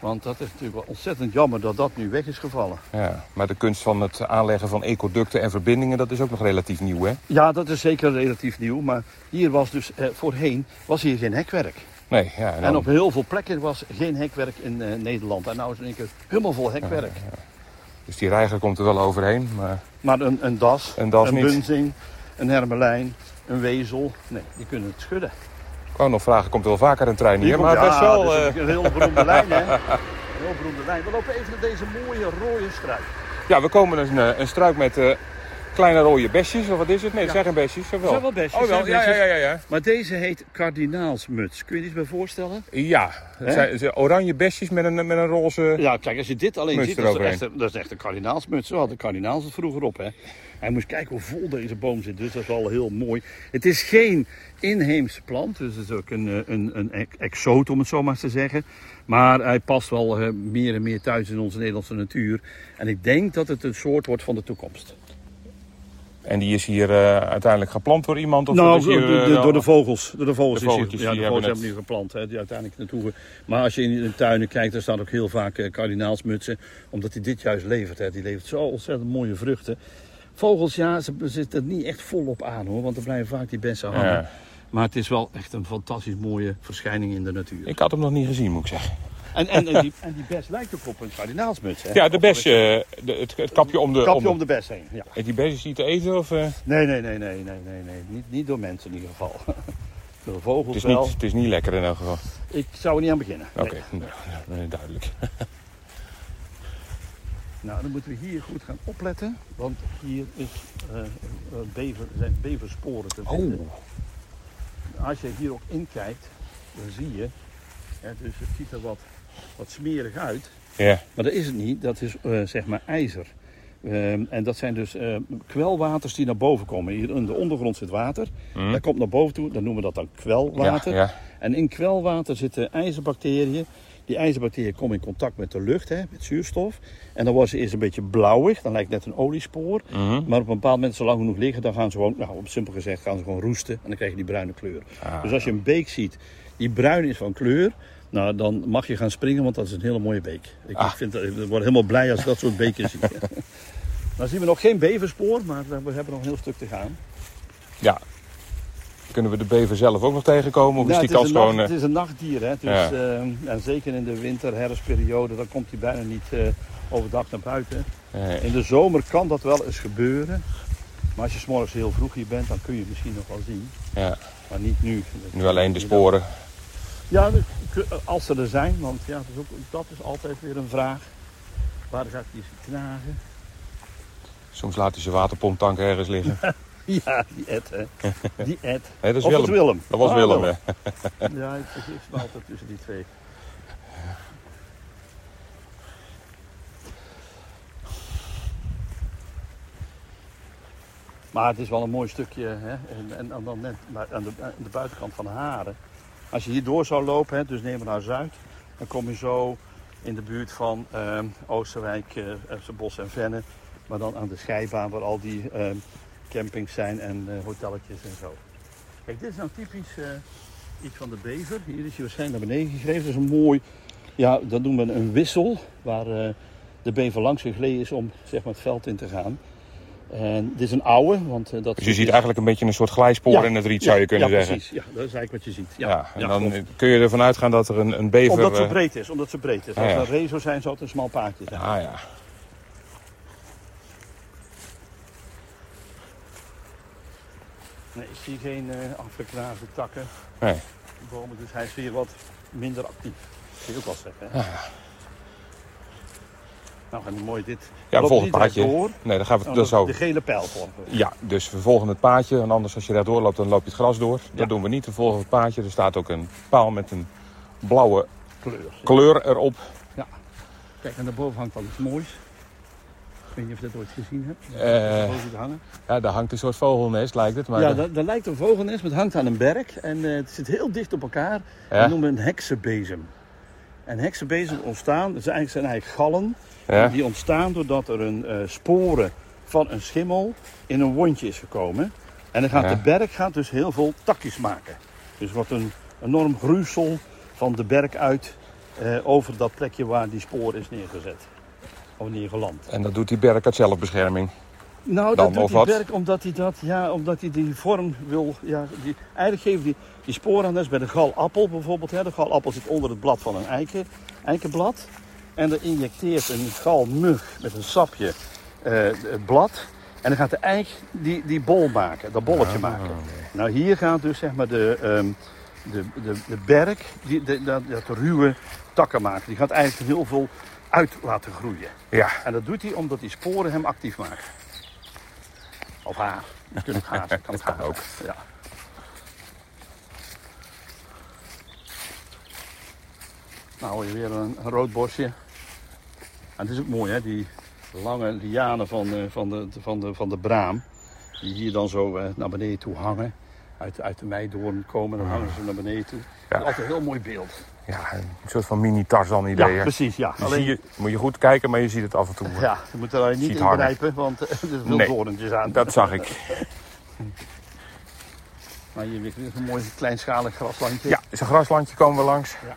Want dat is natuurlijk wel ontzettend jammer dat dat nu weg is gevallen. Ja. Maar de kunst van het aanleggen van ecoducten en verbindingen, dat is ook nog relatief nieuw, hè? Ja, dat is zeker relatief nieuw. Maar hier was dus eh, voorheen was hier geen hekwerk. Nee, ja. en En dan- op heel veel plekken was geen hekwerk in eh, Nederland. En nou is het in één keer helemaal vol hekwerk. Dus die reiger komt er wel overheen. Maar Maar een, een das, Een das een bunzing, een hermelijn, een wezel. Nee, die kunnen het schudden. ik wou nog vragen, komt er wel vaker een trein hier? Maar komt- best ja, wel... eh, een heel beroemde *laughs* lijn, hè? Een heel beroemde lijn. We lopen even naar deze mooie rode struik. Ja, we komen dus een, eh, een struik met kleine rode besjes, of wat is het? Nee, het zijn geen besjes, wel? Het zijn wel besjes, Oh, wel, ja, ja, ja, ja. Maar deze heet kardinaalsmuts. Kun je je iets bij voorstellen? Ja, het zijn, het zijn oranje besjes met een, met een roze... Ja, kijk, als je dit alleen ziet, dat is, echt, een- dat is echt een kardinaalsmuts. Zo hadden kardinaals het vroeger op, hè. Hij moest kijken hoe vol deze boom zit, dus dat is wel heel mooi. Het is geen inheemse plant, dus het is ook een, eh, een, een ex- exoot, om het zo maar eens te zeggen. Maar hij past wel eh, meer en meer thuis in onze Nederlandse natuur. En ik denk dat het een soort wordt van de toekomst. En die is hier eh, uiteindelijk geplant door iemand? Of nou, hier, door, de- eh, de- door de vogels. Door de vogels, De is hier, ja, die de vogels hebben hebben nu geplant, hè, die uiteindelijk naartoe. Maar als je in de tuinen kijkt, daar staan ook heel vaak eh, kardinaalsmutsen. Omdat hij dit juist levert. Hè. Die levert zo ontzettend mooie vruchten. Vogels, ja, ze zitten er niet echt volop aan hoor, want er blijven vaak die bessen hangen. Ja. Maar het is wel echt een fantastisch mooie verschijning in de natuur. Ik had hem nog niet gezien, moet ik zeggen. En, en, en, die, *laughs* en die bes lijkt ook op een kardinaalsmuts. Hè? Ja, de bes, eh, de, het, het kapje om de... Kapje om om de bes heen. Ja. de... Die bes is niet te eten, of... eh? Nee, nee, nee, nee, nee, nee, nee. Niet, niet door mensen in ieder geval. *laughs* De vogels Het is, wel. niet, het is niet lekker in elk geval. Ik zou er niet aan beginnen. Nee. Oké, nou, nee, duidelijk. *laughs* Nou, dan moeten we hier goed gaan opletten. Want hier is, eh, eh, bever, zijn beversporen te vinden. Oh, Als je hier ook inkijkt, dan zie je... Hè, dus het ziet er wat, wat smerig uit. ja. Maar dat is het niet. Dat is eh, zeg maar ijzer. Ehm, en dat zijn dus eh, kwelwaters die naar boven komen. Hier in de ondergrond zit water. Hm? Dat komt naar boven toe. Dan noemen we dat dan kwelwater. Ja, ja. En in kwelwater zitten ijzerbacteriën. Die ijzerbacteriën komen in contact met de lucht, hè, met zuurstof. En dan worden ze eerst een beetje blauwig. Dan lijkt het net een oliespoor. Mhm. Maar op een bepaald moment, zolang genoeg liggen, dan gaan ze gewoon, nou, op simpel gezegd, gaan ze gewoon roesten. En dan krijg je die bruine kleur. Ah. Dus als je een beek ziet die bruin is van kleur, nou, dan mag je gaan springen, want dat is een hele mooie beek. Ik, Ah. vind, ik word helemaal blij als ik dat soort beken zie. *laughs* Dan zien we nog geen beverspoor, maar we hebben nog een heel stuk te gaan. ja. Kunnen we de bever zelf ook nog tegenkomen? Of is die het, is kans een nacht- gewoon... eh, het is een nachtdier, hè? Dus, Ja. eh, en zeker in de winter, herfstperiode, dan komt hij bijna niet eh, overdag naar buiten. nee. In de zomer kan dat wel eens gebeuren. Maar als je 's morgens heel vroeg hier bent, dan kun je het misschien nog wel zien. Ja, Maar niet nu. nu alleen de sporen. Ja, dus, k- als ze er zijn, want ja, dat is, ook, dat is altijd weer een vraag. Waar gaat eens knagen? Soms laat hij zijn waterpomptank ergens liggen. *laughs* Ja, die Ed, hè. *laughs* Die Ed. Nee, dat is Willem. Dat was Ah, Willem, hè? *laughs* Ja, ik vergis me altijd tussen die twee. Maar het is wel een mooi stukje. Hè? En, en, en dan net maar aan de, aan de buitenkant van Haren. Als je hier door zou lopen, hè, dus neem maar naar Zuid. Dan kom je zo in de buurt van ehm, Oosterwijk, eh Bos en Venne. Maar dan aan de scheibaan waar al die ehm, campings zijn en eh, hotelletjes en zo. Kijk, dit is nou typisch eh, iets van de bever. Hier is hij waarschijnlijk naar beneden gegeven. Dat is een mooi, ja, dat noemen we een wissel. Waar de bever langs gegleden is om zeg maar, het veld in te gaan. En dit is een oude, want eh, dat Dus je ziet eigenlijk een beetje een soort glijspoor Ja, in het riet, zou je kunnen ja, zeggen. precies. Ja, dat is eigenlijk wat je ziet. Ja, Ja, en dan klopt. kun je ervan uitgaan dat er een, een bever... Omdat zo eh, breed is, omdat zo breed is. Ah, Als het een rezo zijn, zou het een smal paardje zijn. Ah ja. Nee, ik zie geen afgeknaagde takken. Nee. Bomen, dus hij is weer wat minder actief. Dat kun je ook wel zeggen. Hè? Nou, en mooi dit. Ja, paadje. rechtdoor, Nee, dan gaan we dan zo. De gele pijl volgen. we. Ja, dus we volgen het paadje. En anders als je rechtdoor loopt, dan loop je het gras door. Dat Ja. doen we niet. We volgen het paadje. Er staat ook een paal met een blauwe Kleur. kleur erop. Kijk, en daarboven hangt al iets moois. Ik weet niet of je dat ooit gezien hebt. Te hangen. Ja, daar hangt een soort vogelnest, lijkt het. Maar ja, dat, lijkt een vogelnest, maar het hangt aan een berg. En eh, het zit heel dicht op elkaar. Ja? Dat noemen we een heksenbezem. En heksenbezem ontstaan, dat zijn eigenlijk, zijn eigenlijk gallen. Ja? Die ontstaan doordat er een eh, sporen van een schimmel in een wondje is gekomen. En dan gaat Ja. de berk gaat dus heel veel takjes maken. Dus wordt een enorm gruisel van de berk uit eh, over dat plekje waar die spoor is neergezet. Of neergeland. En dat doet die berk uit zelfbescherming. Nou, Dan dat doet die wat? berk omdat hij dat, ja, omdat hij die vorm wil. Ja, die, eigenlijk geven die, die sporen aan, dat is bij de galappel bijvoorbeeld. Hè. De galappel zit onder het blad van een eiken, eikenblad. En dan injecteert een galmug met een sapje eh, het blad. En dan gaat de eik die, die bol maken, dat bolletje maken. Nou, hier gaat dus zeg maar de, ehm, de, de, de berk, die, de, dat, dat ruwe takken maken. Die gaat eigenlijk heel veel uit laten groeien. Ja, En dat doet hij omdat die sporen hem actief maken. Of haar. *laughs* Kan ook haar. Kan het haar ook. Ja. Nou weer een, een rood bosje. En het is ook mooi hè, die lange lianen van, eh, van, de, van, de, van de braam. Die hier dan zo eh, naar beneden toe hangen. Uit, uit de meidoorn komen, dan hangen ze naar beneden toe. Dat is altijd een heel mooi beeld. ja, een soort van mini-Tarzan idee. Ja, precies. Ja. Zie je, moet je goed kijken, maar je ziet het af en toe. Ja, je moet er alleen niet in grijpen, want eh, *laughs* er zitten veel Nee. doorntjes aan. Dat zag ik. *laughs* Maar hier weer een mooi kleinschalig graslandje. Ja, is een graslandje komen we langs. Ja.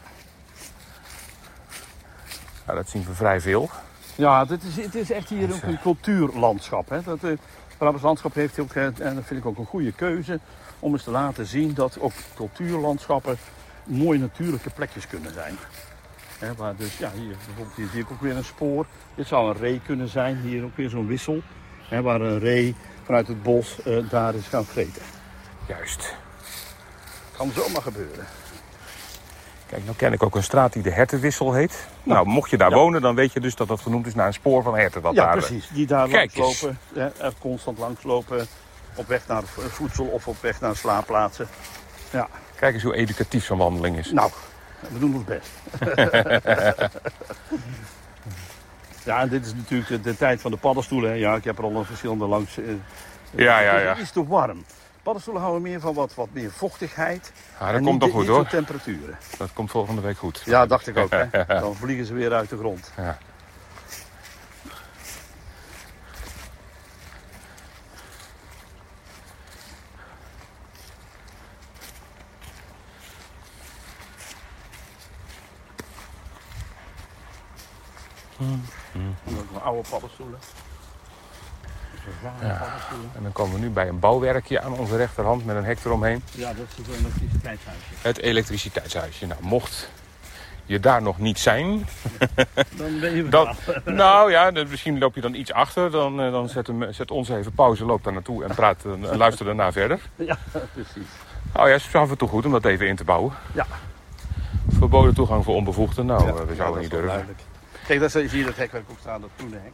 Ja, dat zien we vrij veel. Ja, dit is, het is echt hier ook een cultuurlandschap. Hè. Dat, eh, Brabants landschap heeft ook, eh, en dat vind ik ook een goede keuze, om eens te laten zien dat ook cultuurlandschappen mooie natuurlijke plekjes kunnen zijn. Hè, waar dus, ja, hier bijvoorbeeld hier zie ik ook weer een spoor. Dit zou een ree kunnen zijn, hier ook weer zo'n wissel. Hè, waar een ree vanuit het bos eh, daar is gaan vreten. Juist. kan zomaar gebeuren. Kijk, nou ken ik ook een straat die de Hertenwissel heet. Nou, mocht je daar Ja. wonen, dan weet je dus dat dat genoemd is naar een spoor van herten. Dat Ja, daar, eh, precies. Die daar langslopen. Er constant langslopen. Op weg naar vo- voedsel of op weg naar slaapplaatsen. Ja, Kijk eens hoe educatief zo'n wandeling is. nou, we doen ons best. *laughs* ja, en dit is natuurlijk de, de tijd van de paddenstoelen. hè. Ja, ik heb er al een verschillende langs. eh, Ja, ja, het ja. is iets te warm. Paddenstoelen houden meer van wat, wat meer vochtigheid. Ja, en dat komt toch goed hoor. temperaturen. Dat komt volgende week goed. Ja, dacht ik ook. Hè. *laughs* Dan vliegen ze weer uit de grond. Ja. Ook nog oude paddenstoelen. Ja. En dan komen we nu bij een bouwwerkje aan onze rechterhand met een hek eromheen. Ja, dat is een elektriciteitshuisje. Het elektriciteitshuisje. Nou, mocht je daar nog niet zijn, *laughs* Dan ben je dan, *laughs* nou ja, misschien loop je dan iets achter. Dan, eh, dan zet, hem, zet ons even pauze, loop daar naartoe en praat en en luister daarna verder. Ja, *laughs* precies. Oh ja, het is af en toe goed om dat even in te bouwen. Ja. Verboden toegang voor onbevoegden. Nou, Ja, eh, we ja, zouden dat niet durven. duidelijk. Kijk, daar zie je dat hekwerk ook staan, dat groene hek.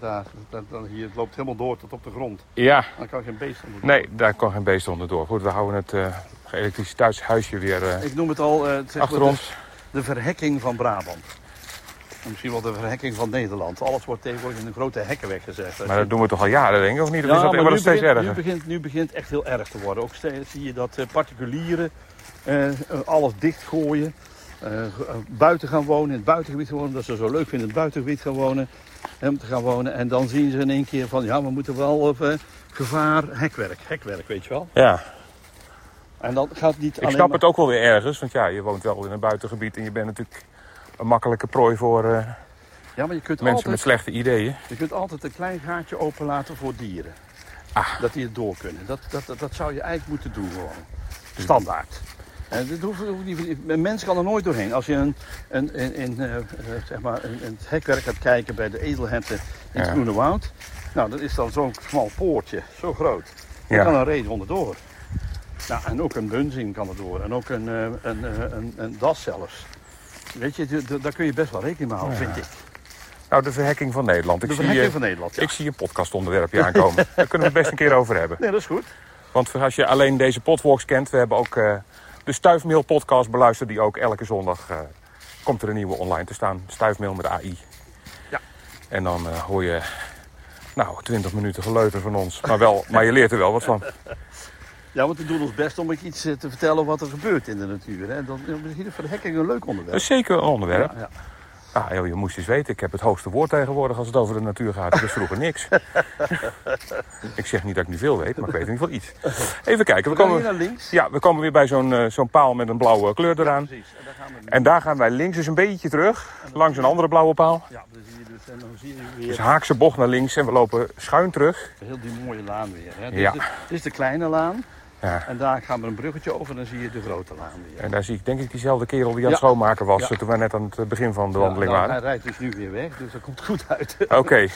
Daar, dat, dat, hier, het loopt helemaal door tot op de grond. Ja, Dan kan geen beest onder. nee, daar kan geen beest onderdoor. Goed, we houden het eh elektriciteitshuisje weer eh, Ik noem het al eh, zeg achter ons. De, de verhekking van Brabant. En misschien wel de verhekking van Nederland. Alles wordt tegenwoordig in een grote hekken weggezet. Maar dat doen we toch al jaren, denk ik, of niet? Of is dat maar wel nu steeds begint, erger? Nu begint, nu begint echt heel erg te worden. Ook steeds zie je dat particulieren alles dichtgooien. buiten gaan wonen, in het buitengebied gaan wonen. Dat ze zo leuk vinden in het buitengebied gaan wonen. Hè, om te gaan wonen. En dan zien ze in één keer van, ja, we moeten wel even gevaar, hekwerk. Hekwerk, weet je wel. Ja, En dan gaat niet ik snap maar- het ook wel weer ergens. Want ja, je woont wel in een buitengebied en je bent natuurlijk een makkelijke prooi voor eh, Ja, maar je kunt, mensen altijd, met slechte ideeën. je kunt altijd een klein gaatje openlaten voor dieren. Ah. Dat die het door kunnen. Dat, dat, dat, dat zou je eigenlijk moeten doen gewoon. Standaard. En dit hoeft, hoeft niet, een mens kan er nooit doorheen. Als je een, een, een, eh, eh, zeg maar een, een hekwerk gaat kijken bij de edelherten in het. Groene Woud. Nou, dat is dan zo'n smal poortje, zo groot. Daar kan een ree onderdoor. Nou, en ook een bunzing kan er door. En ook een, eh, een, eh, een, een das zelfs. Weet je, daar kun je best wel rekening mee houden, vind ik. Nou, de verhekking van Nederland. Ik, De zie, verhekking eh, van Nederland, ja. ik zie een podcastonderwerpje aankomen. *laughs* Daar kunnen we het best een keer over hebben. Nee, dat is goed. Want als je alleen deze potwalks kent, we hebben ook eh, de Stuifmeel podcast beluisterd. Die ook elke zondag eh, komt er een nieuwe online te staan. Stuifmeel met AI. Ja. En dan eh, hoor je, nou, 20 minuten geleuter van ons. Maar, wel, maar je leert er wel wat van. Ja, want we doen ons best om iets eh, te vertellen wat er gebeurt in de natuur. Hè. Dan is misschien voor de hekking een leuk Dat onderwerp. is zeker een onderwerp. Ja, ja. Ah, joh, je moest eens weten, ik heb het hoogste woord tegenwoordig als het over de natuur gaat. Dat is vroeger niks. *laughs* ik zeg niet dat ik nu veel weet, maar ik weet in ieder geval iets. Even kijken, We komen, naar links. ja, we komen weer bij zo'n eh, zo'n paal met een blauwe kleur eraan. Precies. En daar gaan we. En daar gaan wij links dus een beetje terug, langs een andere blauwe paal. Ja, dan zie je dus, en dan zie je weer Dus haakse bocht naar links en we lopen schuin terug. heel die mooie laan weer. Hè. Dit, Ja. is de, dit is de kleine laan. Ja. En daar gaan we een bruggetje over en dan zie je de grote laan weer. En daar zie ik denk ik diezelfde kerel die aan het Ja. schoonmaken was Ja. toen we net aan het begin van de wandeling nou, Hij waren. rijdt dus nu weer weg, dus dat komt goed uit. *laughs* Oké,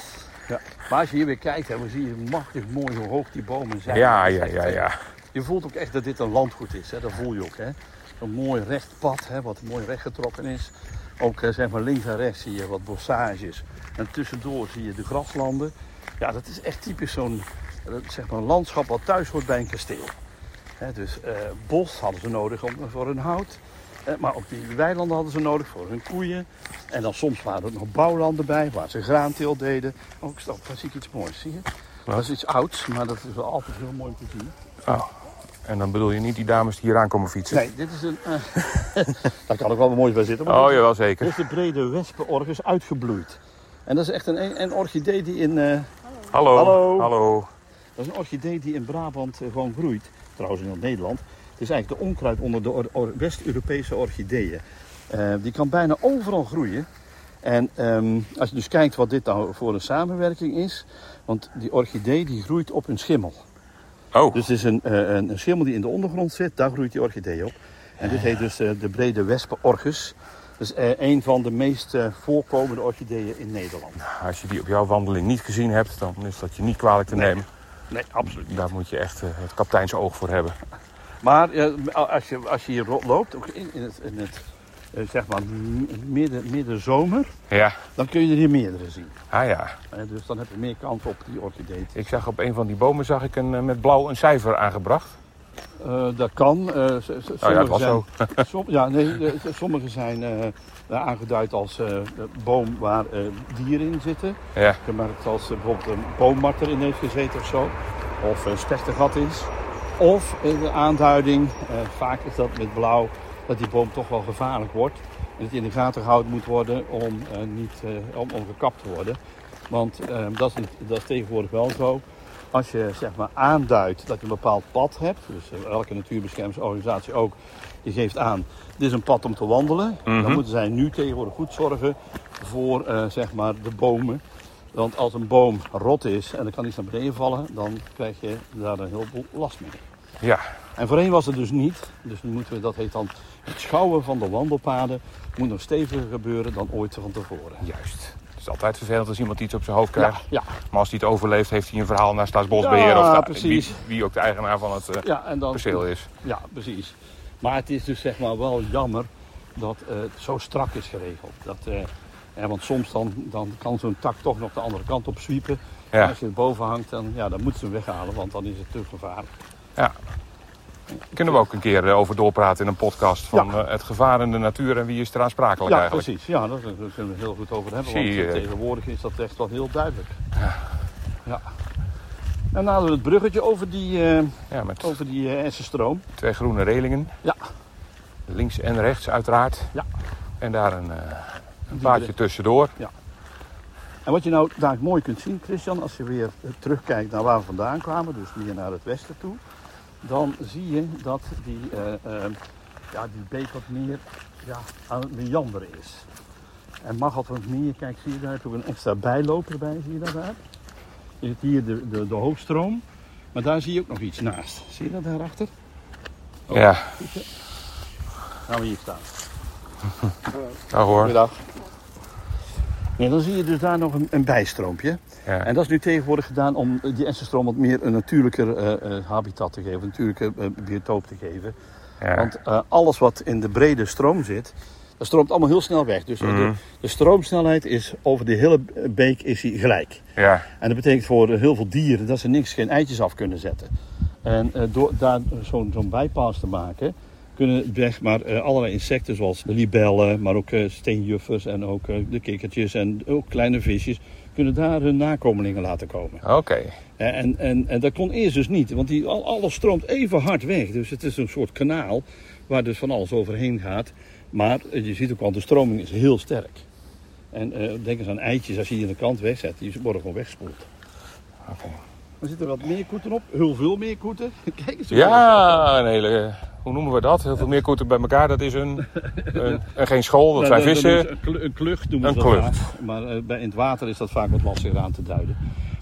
Ja. Maar als je hier weer kijkt, hè, dan zie je machtig mooi hoe hoog die bomen zijn. ja, ja, ja, ja. Je voelt ook echt dat dit een landgoed is. Hè? Dat voel je ook. Hè? Een mooi recht pad, hè? wat mooi rechtgetrokken is. Ook eh, zeg maar links en rechts zie je wat bossages. En tussendoor zie je de graslanden. Ja, dat is echt typisch zo'n eh, zeg maar, landschap wat thuis hoort bij een kasteel. Dus eh, bos hadden ze nodig om, voor hun hout. Eh, maar ook die weilanden hadden ze nodig voor hun koeien. En dan soms waren er nog bouwlanden bij waar ze graanteel deden. Ook stop, daar zie ik iets moois, zie je? Dat is iets ouds, maar dat is wel altijd heel mooi om te zien. Oh. En dan bedoel je niet die dames die hier aan komen fietsen? Nee, dit is een. eh, *laughs* daar kan ook wel mooi bij zitten. maar Oh, dit, jawel dit zeker. is de brede wespenorgus uitgebloeid. En dat is echt een, een orchidee die in. Hallo. Hallo. Hallo. dat is een orchidee die in Brabant gewoon groeit. Trouwens in heel Nederland. Het is eigenlijk de onkruid onder de West-Europese orchideeën. Eh, die kan bijna overal groeien. En ehm, als je dus kijkt wat dit nou voor een samenwerking is. Want die orchidee die groeit op een schimmel. Oh, Dus het is een, eh, een, een schimmel die in de ondergrond zit, daar groeit die orchidee op. En dit heet dus eh, de brede wespenorgus. Dat is een van de meest voorkomende orchideeën in Nederland. als je die op jouw wandeling niet gezien hebt, dan is dat je niet kwalijk te nemen. Nee, absoluut niet. Daar moet je echt eh, het kapiteinsoog voor hebben. Maar eh, als, je, als je hier loopt, ook in, in het, in het eh, zeg maar midden, midden zomer, Ja. dan kun je er hier meerdere zien. Ah ja. Hè, dus dan heb je meer kans op die orchidee. Ik zag op een van die bomen zag ik een, eh, met blauw een cijfer aangebracht. Eh, dat kan. Oh ja, was zijn, zo. *laughs* som- ja, nee, de- sommige zijn eh, aangeduid als boom waar dieren in zitten. Ja. Gemerkt als bijvoorbeeld een boommat erin heeft gezeten of zo. Of een spechtengat is. Of de aanduiding, vaak is dat met blauw, dat die boom toch wel gevaarlijk wordt. En dat die in de gaten gehouden moet worden om, niet, om, om gekapt te worden. Want eh, dat, is, dat is tegenwoordig wel zo. Als je zeg maar aanduidt dat je een bepaald pad hebt, dus eh, elke natuurbeschermingsorganisatie ook, die geeft aan, dit is een pad om te wandelen. Mhm. Dan moeten zij nu tegenwoordig goed zorgen voor eh, zeg maar de bomen. Want als een boom rot is en er kan iets naar beneden vallen, dan krijg je daar een heleboel last mee. Ja. En voorheen was het dus niet. Dus nu moeten we, dat heet dan het schouwen van de wandelpaden. moet nog steviger gebeuren dan ooit van tevoren. Juist. Het is altijd vervelend als iemand iets op zijn hoofd krijgt. ja. Maar als hij het overleeft, heeft hij een verhaal naar Staatsbosbeheer. Ja, of de- precies. Wie, wie ook de eigenaar van het ja, en dan, perceel is. Ja, precies. Maar het is dus zeg maar wel jammer dat eh, het zo strak is geregeld. Dat, eh, ja, want soms dan, dan kan zo'n tak toch nog de andere kant op zwiepen. En Ja. als je het boven hangt, dan, ja, dan moeten ze hem weghalen, want dan is het te gevaarlijk. Kunnen we ook een keer eh, over doorpraten in een podcast van Ja. eh, het gevaar in de natuur en wie is er aansprakelijk Ja, eigenlijk. precies. Ja, daar kunnen we heel goed over hebben. Zie Want je. eh, tegenwoordig is dat echt wel heel duidelijk. Ja. En dan hadden we het bruggetje over die, eh Ja, met over die eh, Essenstroom. twee groene relingen. Ja. Links en rechts uiteraard. Ja. En daar een, eh, een paadje tussendoor. En wat je nou daar mooi kunt zien, Christian, als je weer terugkijkt naar waar we vandaan kwamen, dus meer naar het westen toe, dan zie je dat die, eh, eh, ja, die beek wat meer ja, aan het meanderen is. En mag wat wat meer, kijk, zie je daar ook een extra bijloop erbij, zie je dat daar? Je ziet hier de, de, de hoofdstroom, maar daar zie je ook nog iets naast. Zie je dat daarachter? Oh. Ja, Gaan we hier staan. daar hoor. Goedendag. Dan zie je dus daar nog een, een bijstroompje. Ja. En dat is nu tegenwoordig gedaan om die Essenstroom wat meer een natuurlijker eh, eh, habitat te geven, een natuurlijke eh, biotoop te geven. Ja. Want alles wat in de brede stroom zit, dat stroomt allemaal heel snel weg. Dus Mhm. de, de stroomsnelheid is over de hele beek is die gelijk. ja. En dat betekent voor heel veel dieren dat ze niks, geen eitjes af kunnen zetten. En door daar zo'n zo'n bijpass te maken, kunnen weg maar eh, allerlei insecten zoals de libellen, maar ook eh, steenjuffers en ook eh, de kikkertjes en ook kleine visjes, kunnen daar hun nakomelingen laten komen. Oké. En, en, en dat kon eerst dus niet, want die, al- alles stroomt even hard weg. Dus het is een soort kanaal waar dus van alles overheen gaat. Maar je ziet ook al, de stroming is heel sterk. En eh, denk eens aan eitjes, als je die aan de kant wegzet, die worden gewoon weggespoeld. Oké. Er zitten wat meerkoeten op, heel veel meerkoeten. *laughs* Kijk eens. Ja, een hele, hoe noemen we dat? Heel veel meerkoeten bij elkaar. Dat is een, *laughs* een, een geen school, dat Nou, zijn vissen. Een, klu- een klucht noemen ze dat klucht. Maar eh, in het water is dat vaak wat lastiger aan te duiden.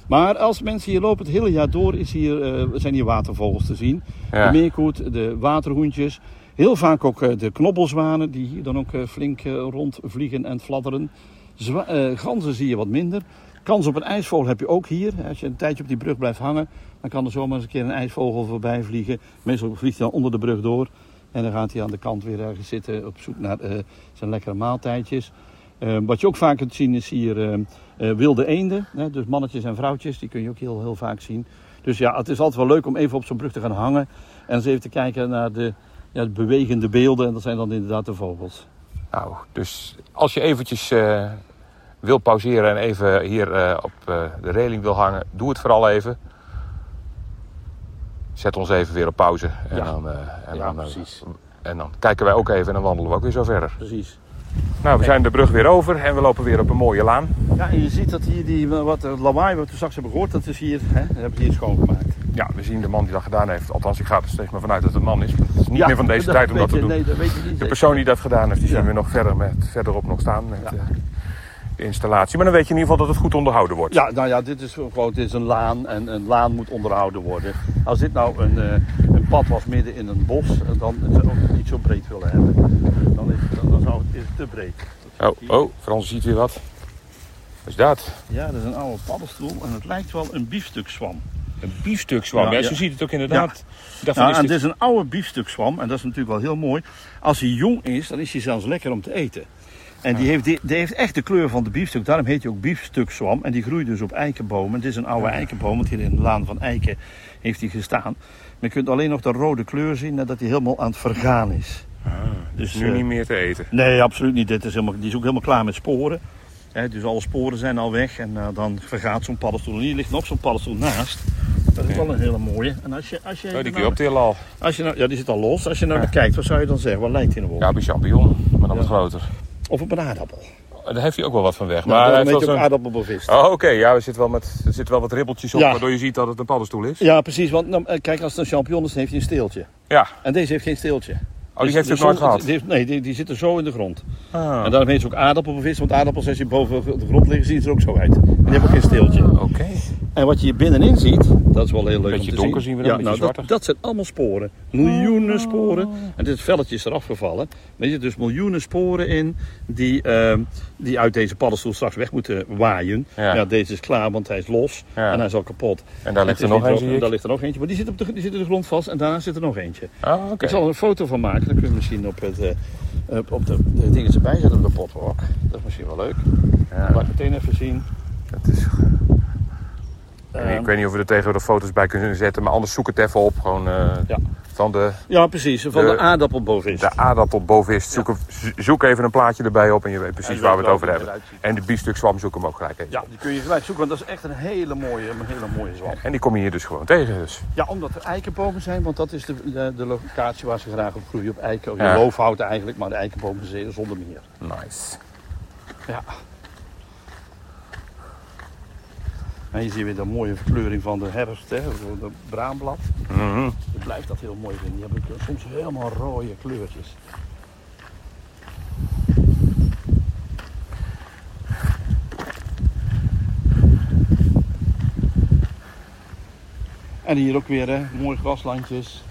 Maar als mensen hier lopen het hele jaar door, is hier, eh, zijn hier watervogels te zien. Ja. De meerkoet, de waterhoentjes. Heel vaak ook eh, de knobbelzwanen die hier dan ook flink rondvliegen en fladderen. Zwa ganzen zie je wat minder. Kans op een ijsvogel heb je ook hier. Als je een tijdje op die brug blijft hangen, dan kan er zomaar eens een keer een ijsvogel voorbij vliegen. Meestal vliegt hij dan onder de brug door. En dan gaat hij aan de kant weer ergens zitten op zoek naar eh, zijn lekkere maaltijdjes. Eh, wat je ook vaak kunt zien is hier eh, wilde eenden. Hè? Dus mannetjes en vrouwtjes, die kun je ook heel, heel vaak zien. Dus ja, het is altijd wel leuk om even op zo'n brug te gaan hangen. En eens even te kijken naar de, ja, de bewegende beelden. En dat zijn dan inderdaad de vogels. Nou, dus als je eventjes wil pauzeren en even hier op de reling wil hangen, doe het vooral even. Zet ons even weer op pauze. En, Ja. dan, eh, en, Ja, dan, eh, precies. en dan kijken wij ook even en dan wandelen we ook weer zo verder. Precies. Nou, we zijn de brug weer over en we lopen weer op een mooie laan. Ja, en je ziet dat hier die, wat eh, lawaai wat we straks hebben gehoord, dat is hier, hè, dat hebben ze hier schoongemaakt. Ja, we zien de man die dat gedaan heeft. Althans, ik ga er steeds maar vanuit dat het een man is. Het is niet Ja, meer van deze dat tijd om dat te je- doen. Nee, dat weet je niet De persoon die dat gedaan heeft, die Ja. zien we nog verder met, verderop nog staan met Ja. De installatie. Maar dan weet je in ieder geval dat het goed onderhouden wordt. Ja, nou ja, dit is gewoon dit is een laan en een laan moet onderhouden worden. Als dit nou een, eh, een pad was midden in een bos, eh, dan is het niet zo breed willen hebben. Dan, is, dan, dan zou het, is het te breed. Oh, oh, Frans ziet weer wat. Wat is dat? Ja, dat is een oude paddenstoel en het lijkt wel een biefstukzwam. Een biefstukzwam. Ja, Ja, zo ja. ziet het ook inderdaad. Van, Nou, is en dit- dit is een oude biefstukzwam en dat is natuurlijk wel heel mooi. Als hij jong is, dan is hij zelfs lekker om te eten. En die heeft, die, die heeft echt de kleur van de biefstuk. Daarom heet hij ook biefstukzwam. En die groeit dus op eikenbomen. Dit is een oude eikenboom, want hier in de laan van eiken heeft hij gestaan. Maar je kunt alleen nog de rode kleur zien nadat hij helemaal aan het vergaan is. dus dus, nu eh, niet meer te eten. Nee, absoluut niet. Dit is helemaal, die is ook helemaal klaar met sporen. Dus alle sporen zijn al weg en eh, dan vergaat zo'n paddenstoel. En hier ligt nog zo'n paddenstoel naast. Dat is wel een hele mooie. En als je, als je, Oh, die nou- kun je optillen al. als je nou, ja, die zit al los. Als je nou kijkt, wat zou je dan zeggen? Wat lijkt hij nou op? Ja, een champignon, maar dan wat groter. Of op een aardappel. Daar heeft hij ook wel wat van weg. Maar Maar hij heeft wel zo'n- aardappelbevist. Oh, oké. Ja, er zit, wel met, er zit wel wat ribbeltjes op, Ja. waardoor je ziet dat het een paddenstoel is. Ja, precies. Want nou, eh, kijk, als het een champignon is, dan heeft hij een steeltje. Ja. En deze heeft geen steeltje. Oh, die Dus heeft de hij ook nooit gehad. die heeft- nee, die, die zitten zo in de grond. Ah, En daarom heet ze ook aardappelbevist. Want aardappels, als je boven de grond liggen, zien ze er ook zo uit. En die hebben ook geen steeltje. Oké. En wat je hier binnenin ziet, dat is wel heel leuk Beetje om te donker zien. zien we dan, ja, beetje nou, dat, dat zijn allemaal sporen. Miljoenen sporen. En dit velletje is eraf gevallen. Weet je, dus miljoenen sporen in die, ehm, die uit deze paddenstoel straks weg moeten waaien. Ja. Ja. deze is klaar, want hij is los Ja. en hij is al kapot. En daar ligt Het er nog niet een, zo- zie ik. Daar ligt er nog eentje, maar die zit, op de, die zit in de grond vast en daarna zit er nog eentje. Ah, oké. Ik zal er een foto van maken, dan kun je misschien op, het, eh, op- de, de dingen erbij zetten op de potwalk. Dat is misschien wel leuk. Ja, Laat ik meteen even zien. dat is... Ehm, ik weet niet of we er tegen de foto's bij kunnen zetten, maar anders zoek het even op. Gewoon eh, Ja. van de, Ja, precies. Van de, De- aardappelbovist. de aardappelbovist. Zoek, een- zoek even een plaatje erbij op en je weet precies waar we het over hebben. En de biefstukzwam zoek hem ook gelijk even. Ja, die kun je gelijk zoeken, want dat is echt een hele mooie, een hele mooie zwam. En die kom je hier dus gewoon tegen. Dus. Ja, omdat er eikenbomen zijn, want dat is de, de, de locatie waar ze graag op groeien. Op eiken, Ja. loofhout eigenlijk, maar de eikenbomen zijn zonder meer. Nice. Ja. En je ziet weer de mooie verkleuring van de herfst, hè, de braamblad. Mhm. Ik blijf dat heel mooi vinden. Die hebben soms helemaal rode kleurtjes. En hier ook weer hè, mooie graslandjes.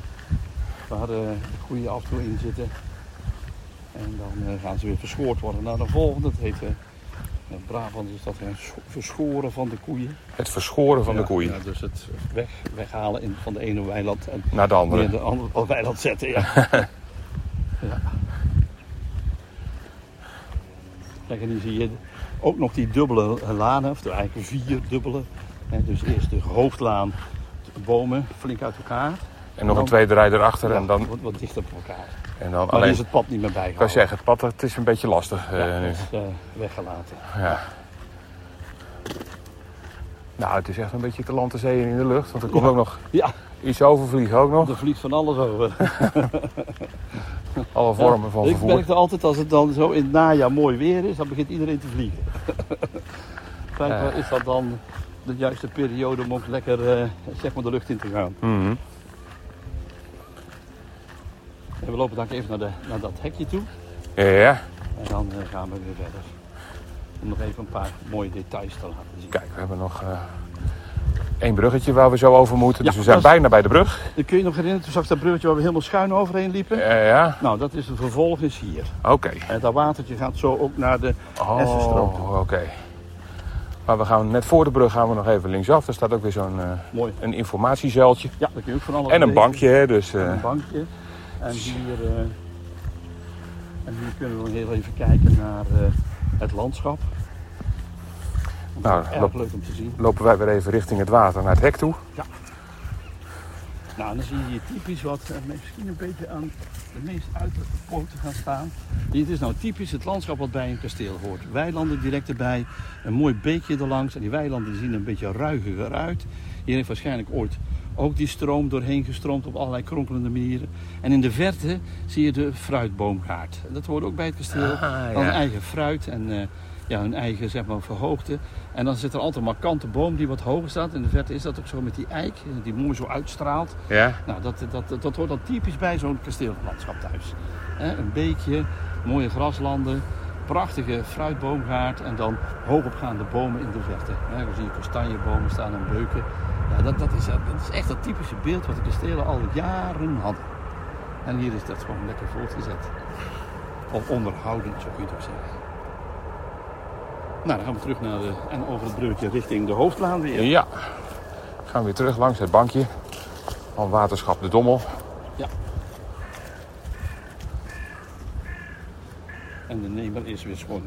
Waar eh, de koeien af en toe in zitten. En dan eh, gaan ze weer verschoord worden naar de volgende. Dat heet eh, in Brabant is dat verschoren van de koeien. Het verschoren van Ja, de koeien Ja, dus het weg, weghalen in, van de ene weiland en naar de andere. in de andere weiland zetten. Ja. *laughs* ja. Kijk, en hier zie je ook nog die dubbele lanen, of eigenlijk vier dubbele. Hè, dus eerst de hoofdlaan, de bomen flink uit elkaar. En nog een tweede rij erachter en dan, wat, wat dichter op elkaar. En dan Maar alleen... is het pad niet meer Ik kan zeggen, het pad het is een beetje lastig eh, Ja, nu. dat is eh, weggelaten. Ja. Nou, het is echt een beetje te land, te zee en in de lucht. Want er komt Ja. ook nog Ja, iets overvliegen ook nog. er vliegt van alles over. *laughs* Alle vormen van ik vervoer. merkte altijd als het dan zo in het najaar mooi weer is, dan begint iedereen te vliegen. *laughs* Blijkbaar is dat dan de juiste periode om ook lekker eh, zeg maar de lucht in te gaan. Mhm. En we lopen dan even naar, de, naar dat hekje toe Ja, en dan eh, gaan we weer verder. Om nog even een paar mooie details te laten zien. kijk, we hebben nog eh één bruggetje waar we zo over moeten. Dus we zijn dat bijna bij de brug. Dan kun je nog herinneren, toen zag dat bruggetje waar we helemaal schuin overheen liepen. Ja, Nou, dat is een vervolg is hier. oké. En dat watertje gaat zo ook naar de Essenstroom toe. Oh, oké. Maar we gaan net voor de brug gaan we nog even linksaf. Er staat ook weer zo'n Mooi. een informatiezeiltje. Ja, daar kun je ook van alles En een bankje, hè, dus... En een bankje. En hier, eh, en hier kunnen we nog heel even kijken naar eh, het landschap. Nou, Nou, erg loop- leuk om te zien. lopen wij weer even richting het water naar het hek toe. Nou, en dan zie je hier typisch wat eh, misschien een beetje aan de meest uitpoten gaan staan. Dit is nou typisch het landschap wat bij een kasteel hoort. Weilanden direct erbij, een mooi beekje erlangs. En die weilanden zien er een beetje ruigiger uit. Hier heeft waarschijnlijk ooit ook die stroom doorheen gestroomd op allerlei kronkelende manieren. En in de verte zie je de fruitboomgaard. Dat hoort ook bij het kasteel. Ah, een eigen fruit en eh, ja, een eigen zeg maar, verhoogte. En dan zit er altijd een markante boom die wat hoger staat. In de verte is dat ook zo met die eik, eh, die mooi zo uitstraalt. Ja? Nou, dat, dat, dat, dat hoort dan typisch bij zo'n kasteellandschap thuis. Een beekje, mooie graslanden, prachtige fruitboomgaard en dan hoogopgaande bomen in de verte. Hè, dan zie je kastanjebomen staan en beuken. Ja, dat, dat, is, dat is echt dat typische beeld wat de kastelen al jaren hadden. En hier is dat gewoon lekker voortgezet. Of onderhoudend, zo kun je het ook zeggen. Nou, dan gaan we terug naar de, en over het breukje richting de hoofdlaan weer. Ja. Gaan we weer terug langs het bankje van waterschap De Dommel. En de nemer is weer schoon.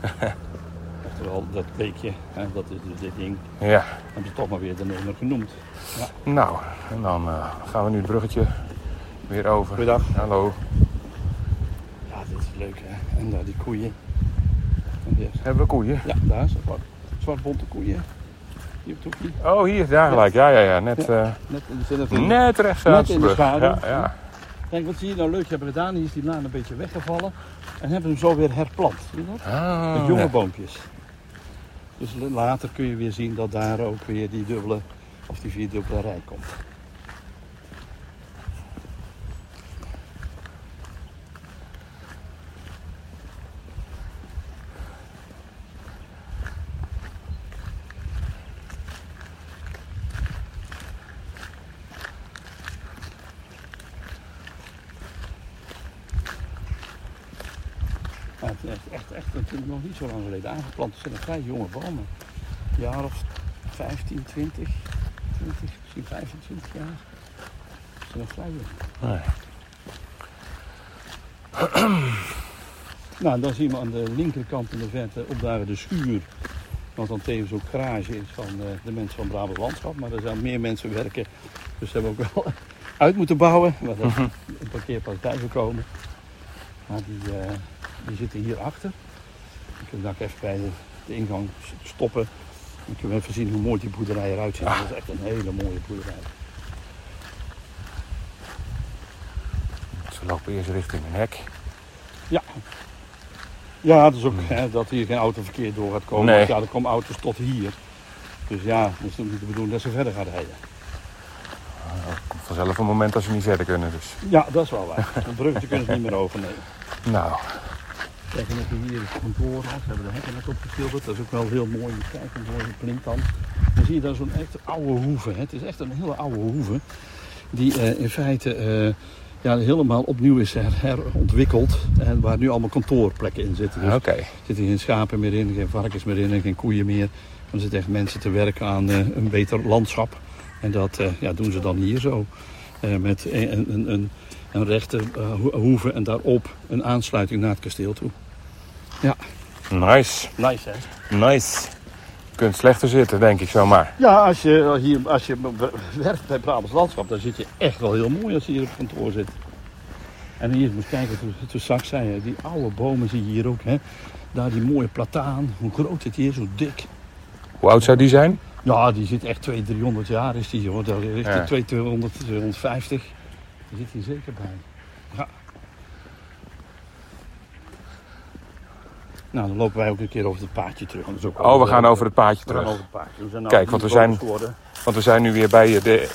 *laughs* Oftewel, dat beekje, hè, dat is dus dit ding. Ja, Hebben ze toch maar weer de nemer genoemd. nou, en dan eh, gaan we nu het bruggetje weer over. Goeiedag. Hallo. Ja, dit is leuk hè. En daar die koeien. En Hebben we koeien? Ja, daar is een zwart, zwart-bonte koeien. Hier op. Oh, hier, daar gelijk. Ja, ja, ja. Net, eh, Net in de net rechts Net in de schaduw. Ja, ja. Kijk, wat zie je nou leuk hebben gedaan? Hier is die laan een beetje weggevallen. En hebben hem zo weer herplant. Zie je dat? Ah, Met jonge ja. boompjes. Dus later kun je weer zien dat daar ook weer die dubbele of die vierdubbele rij komt. Ja, het is echt, echt, echt natuurlijk nog niet zo lang geleden aangeplant. Het zijn nog vrij jonge bomen. Een jaar of 15, 20, 20, misschien 25 jaar. Ze zijn nog vrij jong. Nee. Nou, dan zien we aan de linkerkant in de verte op daar de schuur. Wat dan tevens ook garage is van eh, de mensen van Brabant Landschap. Maar er zijn meer mensen werken. Dus ze hebben ook wel *laughs* uit moeten bouwen. Maar *laughs* is een parkeerplaats bijgekomen. Maar die, eh, die zitten hier achter. Ik even bij de, de ingang stoppen. Dan kunnen we even zien hoe mooi die boerderij eruit ziet. Dat is echt een hele mooie boerderij. Ze lopen eerst richting een hek. Ja. Ja, het is ook hè, dat hier geen autoverkeer door gaat komen. Nee. Ja, er komen auto's tot hier. Dus ja, dat is natuurlijk niet de bedoeling dat ze verder gaan rijden. Komt vanzelf een moment dat ze niet verder kunnen. Dus. Ja, dat is wel waar. Een bruggetje kunnen ze niet meer overnemen. Nou, Kijk, en dan heb je hier het kantoor. Ze hebben de hekken net opgeschilderd. Dat is ook wel heel mooi. Kijk, een mooie plint dan. Dan zie je daar zo'n echt oude hoeve. Het is echt een hele oude hoeve. Die eh, in feite eh, ja, helemaal opnieuw is her- herontwikkeld. En waar nu allemaal kantoorplekken in zitten. Dus oké. Er zitten geen schapen meer in, geen varkens meer in en geen koeien meer. Er zitten echt mensen te werken aan eh, een beter landschap. En dat ja, doen ze dan hier zo. Met een, een, een, een rechte ho- hoeve en daarop een aansluiting naar het kasteel toe. Nice, Nice hè? nice. Je kunt slechter zitten, denk ik zomaar. Ja, als je hier als je werkt bij Brabants Landschap, dan zit je echt wel heel mooi als je hier op kantoor zit. En hier, moet je kijken, toen, straks zei je, die oude bomen zie je hier ook. Hè? Daar die mooie plataan, hoe groot het hier is, zo dik. Hoe oud zou die zijn? Ja, die zit echt 200, 300 jaar is die hoor. Daar is Ja. die 200, 250. Die zit hier zeker bij. Nou, dan lopen wij ook een keer over het paadje terug. dat is ook Oh, we gaan over het paadje we gaan terug. over het paadje. We zijn nou Kijk, want we zijn-. Want we zijn nu weer bij de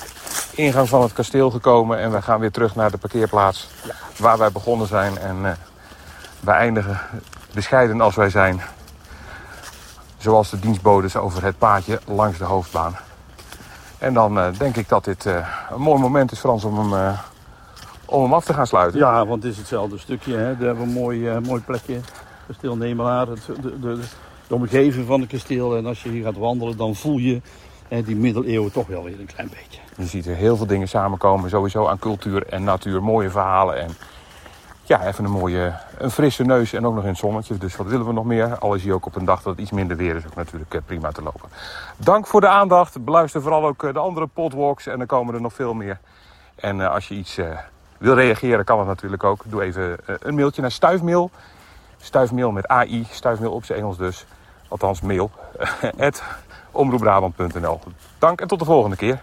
ingang van het kasteel gekomen. En we gaan weer terug naar de parkeerplaats waar wij begonnen zijn. En eh, wij eindigen bescheiden als wij zijn. Zoals de dienstbodes over het paadje langs de hoofdbaan. En dan eh, denk ik dat dit eh, een mooi moment is, Frans, om hem, om hem af te gaan sluiten. Ja, want het is hetzelfde stukje. Hè. Daar hebben we een mooi, mooi plekje. De, de, de, omgeving van het kasteel. En als je hier gaat wandelen, dan voel je die middeleeuwen toch wel weer een klein beetje. Je ziet er heel veel dingen samenkomen. Sowieso aan cultuur en natuur. Mooie verhalen. En ja, even een mooie, een frisse neus. En ook nog in het zonnetje. Dus wat willen we nog meer? Al is hij ook op een dag dat het iets minder weer is. Ook natuurlijk eh, prima te lopen. Dank voor de aandacht. Beluister vooral ook eh, de andere podwalks. En er komen er nog veel meer. En eh, als je iets wil reageren, kan dat natuurlijk ook. Doe even een mailtje naar stuifmail. Stuifmail met AI. Stuifmail op zijn Engels dus. Althans mail. *laughs* at omroepbrabant.nl Dank en tot de volgende keer.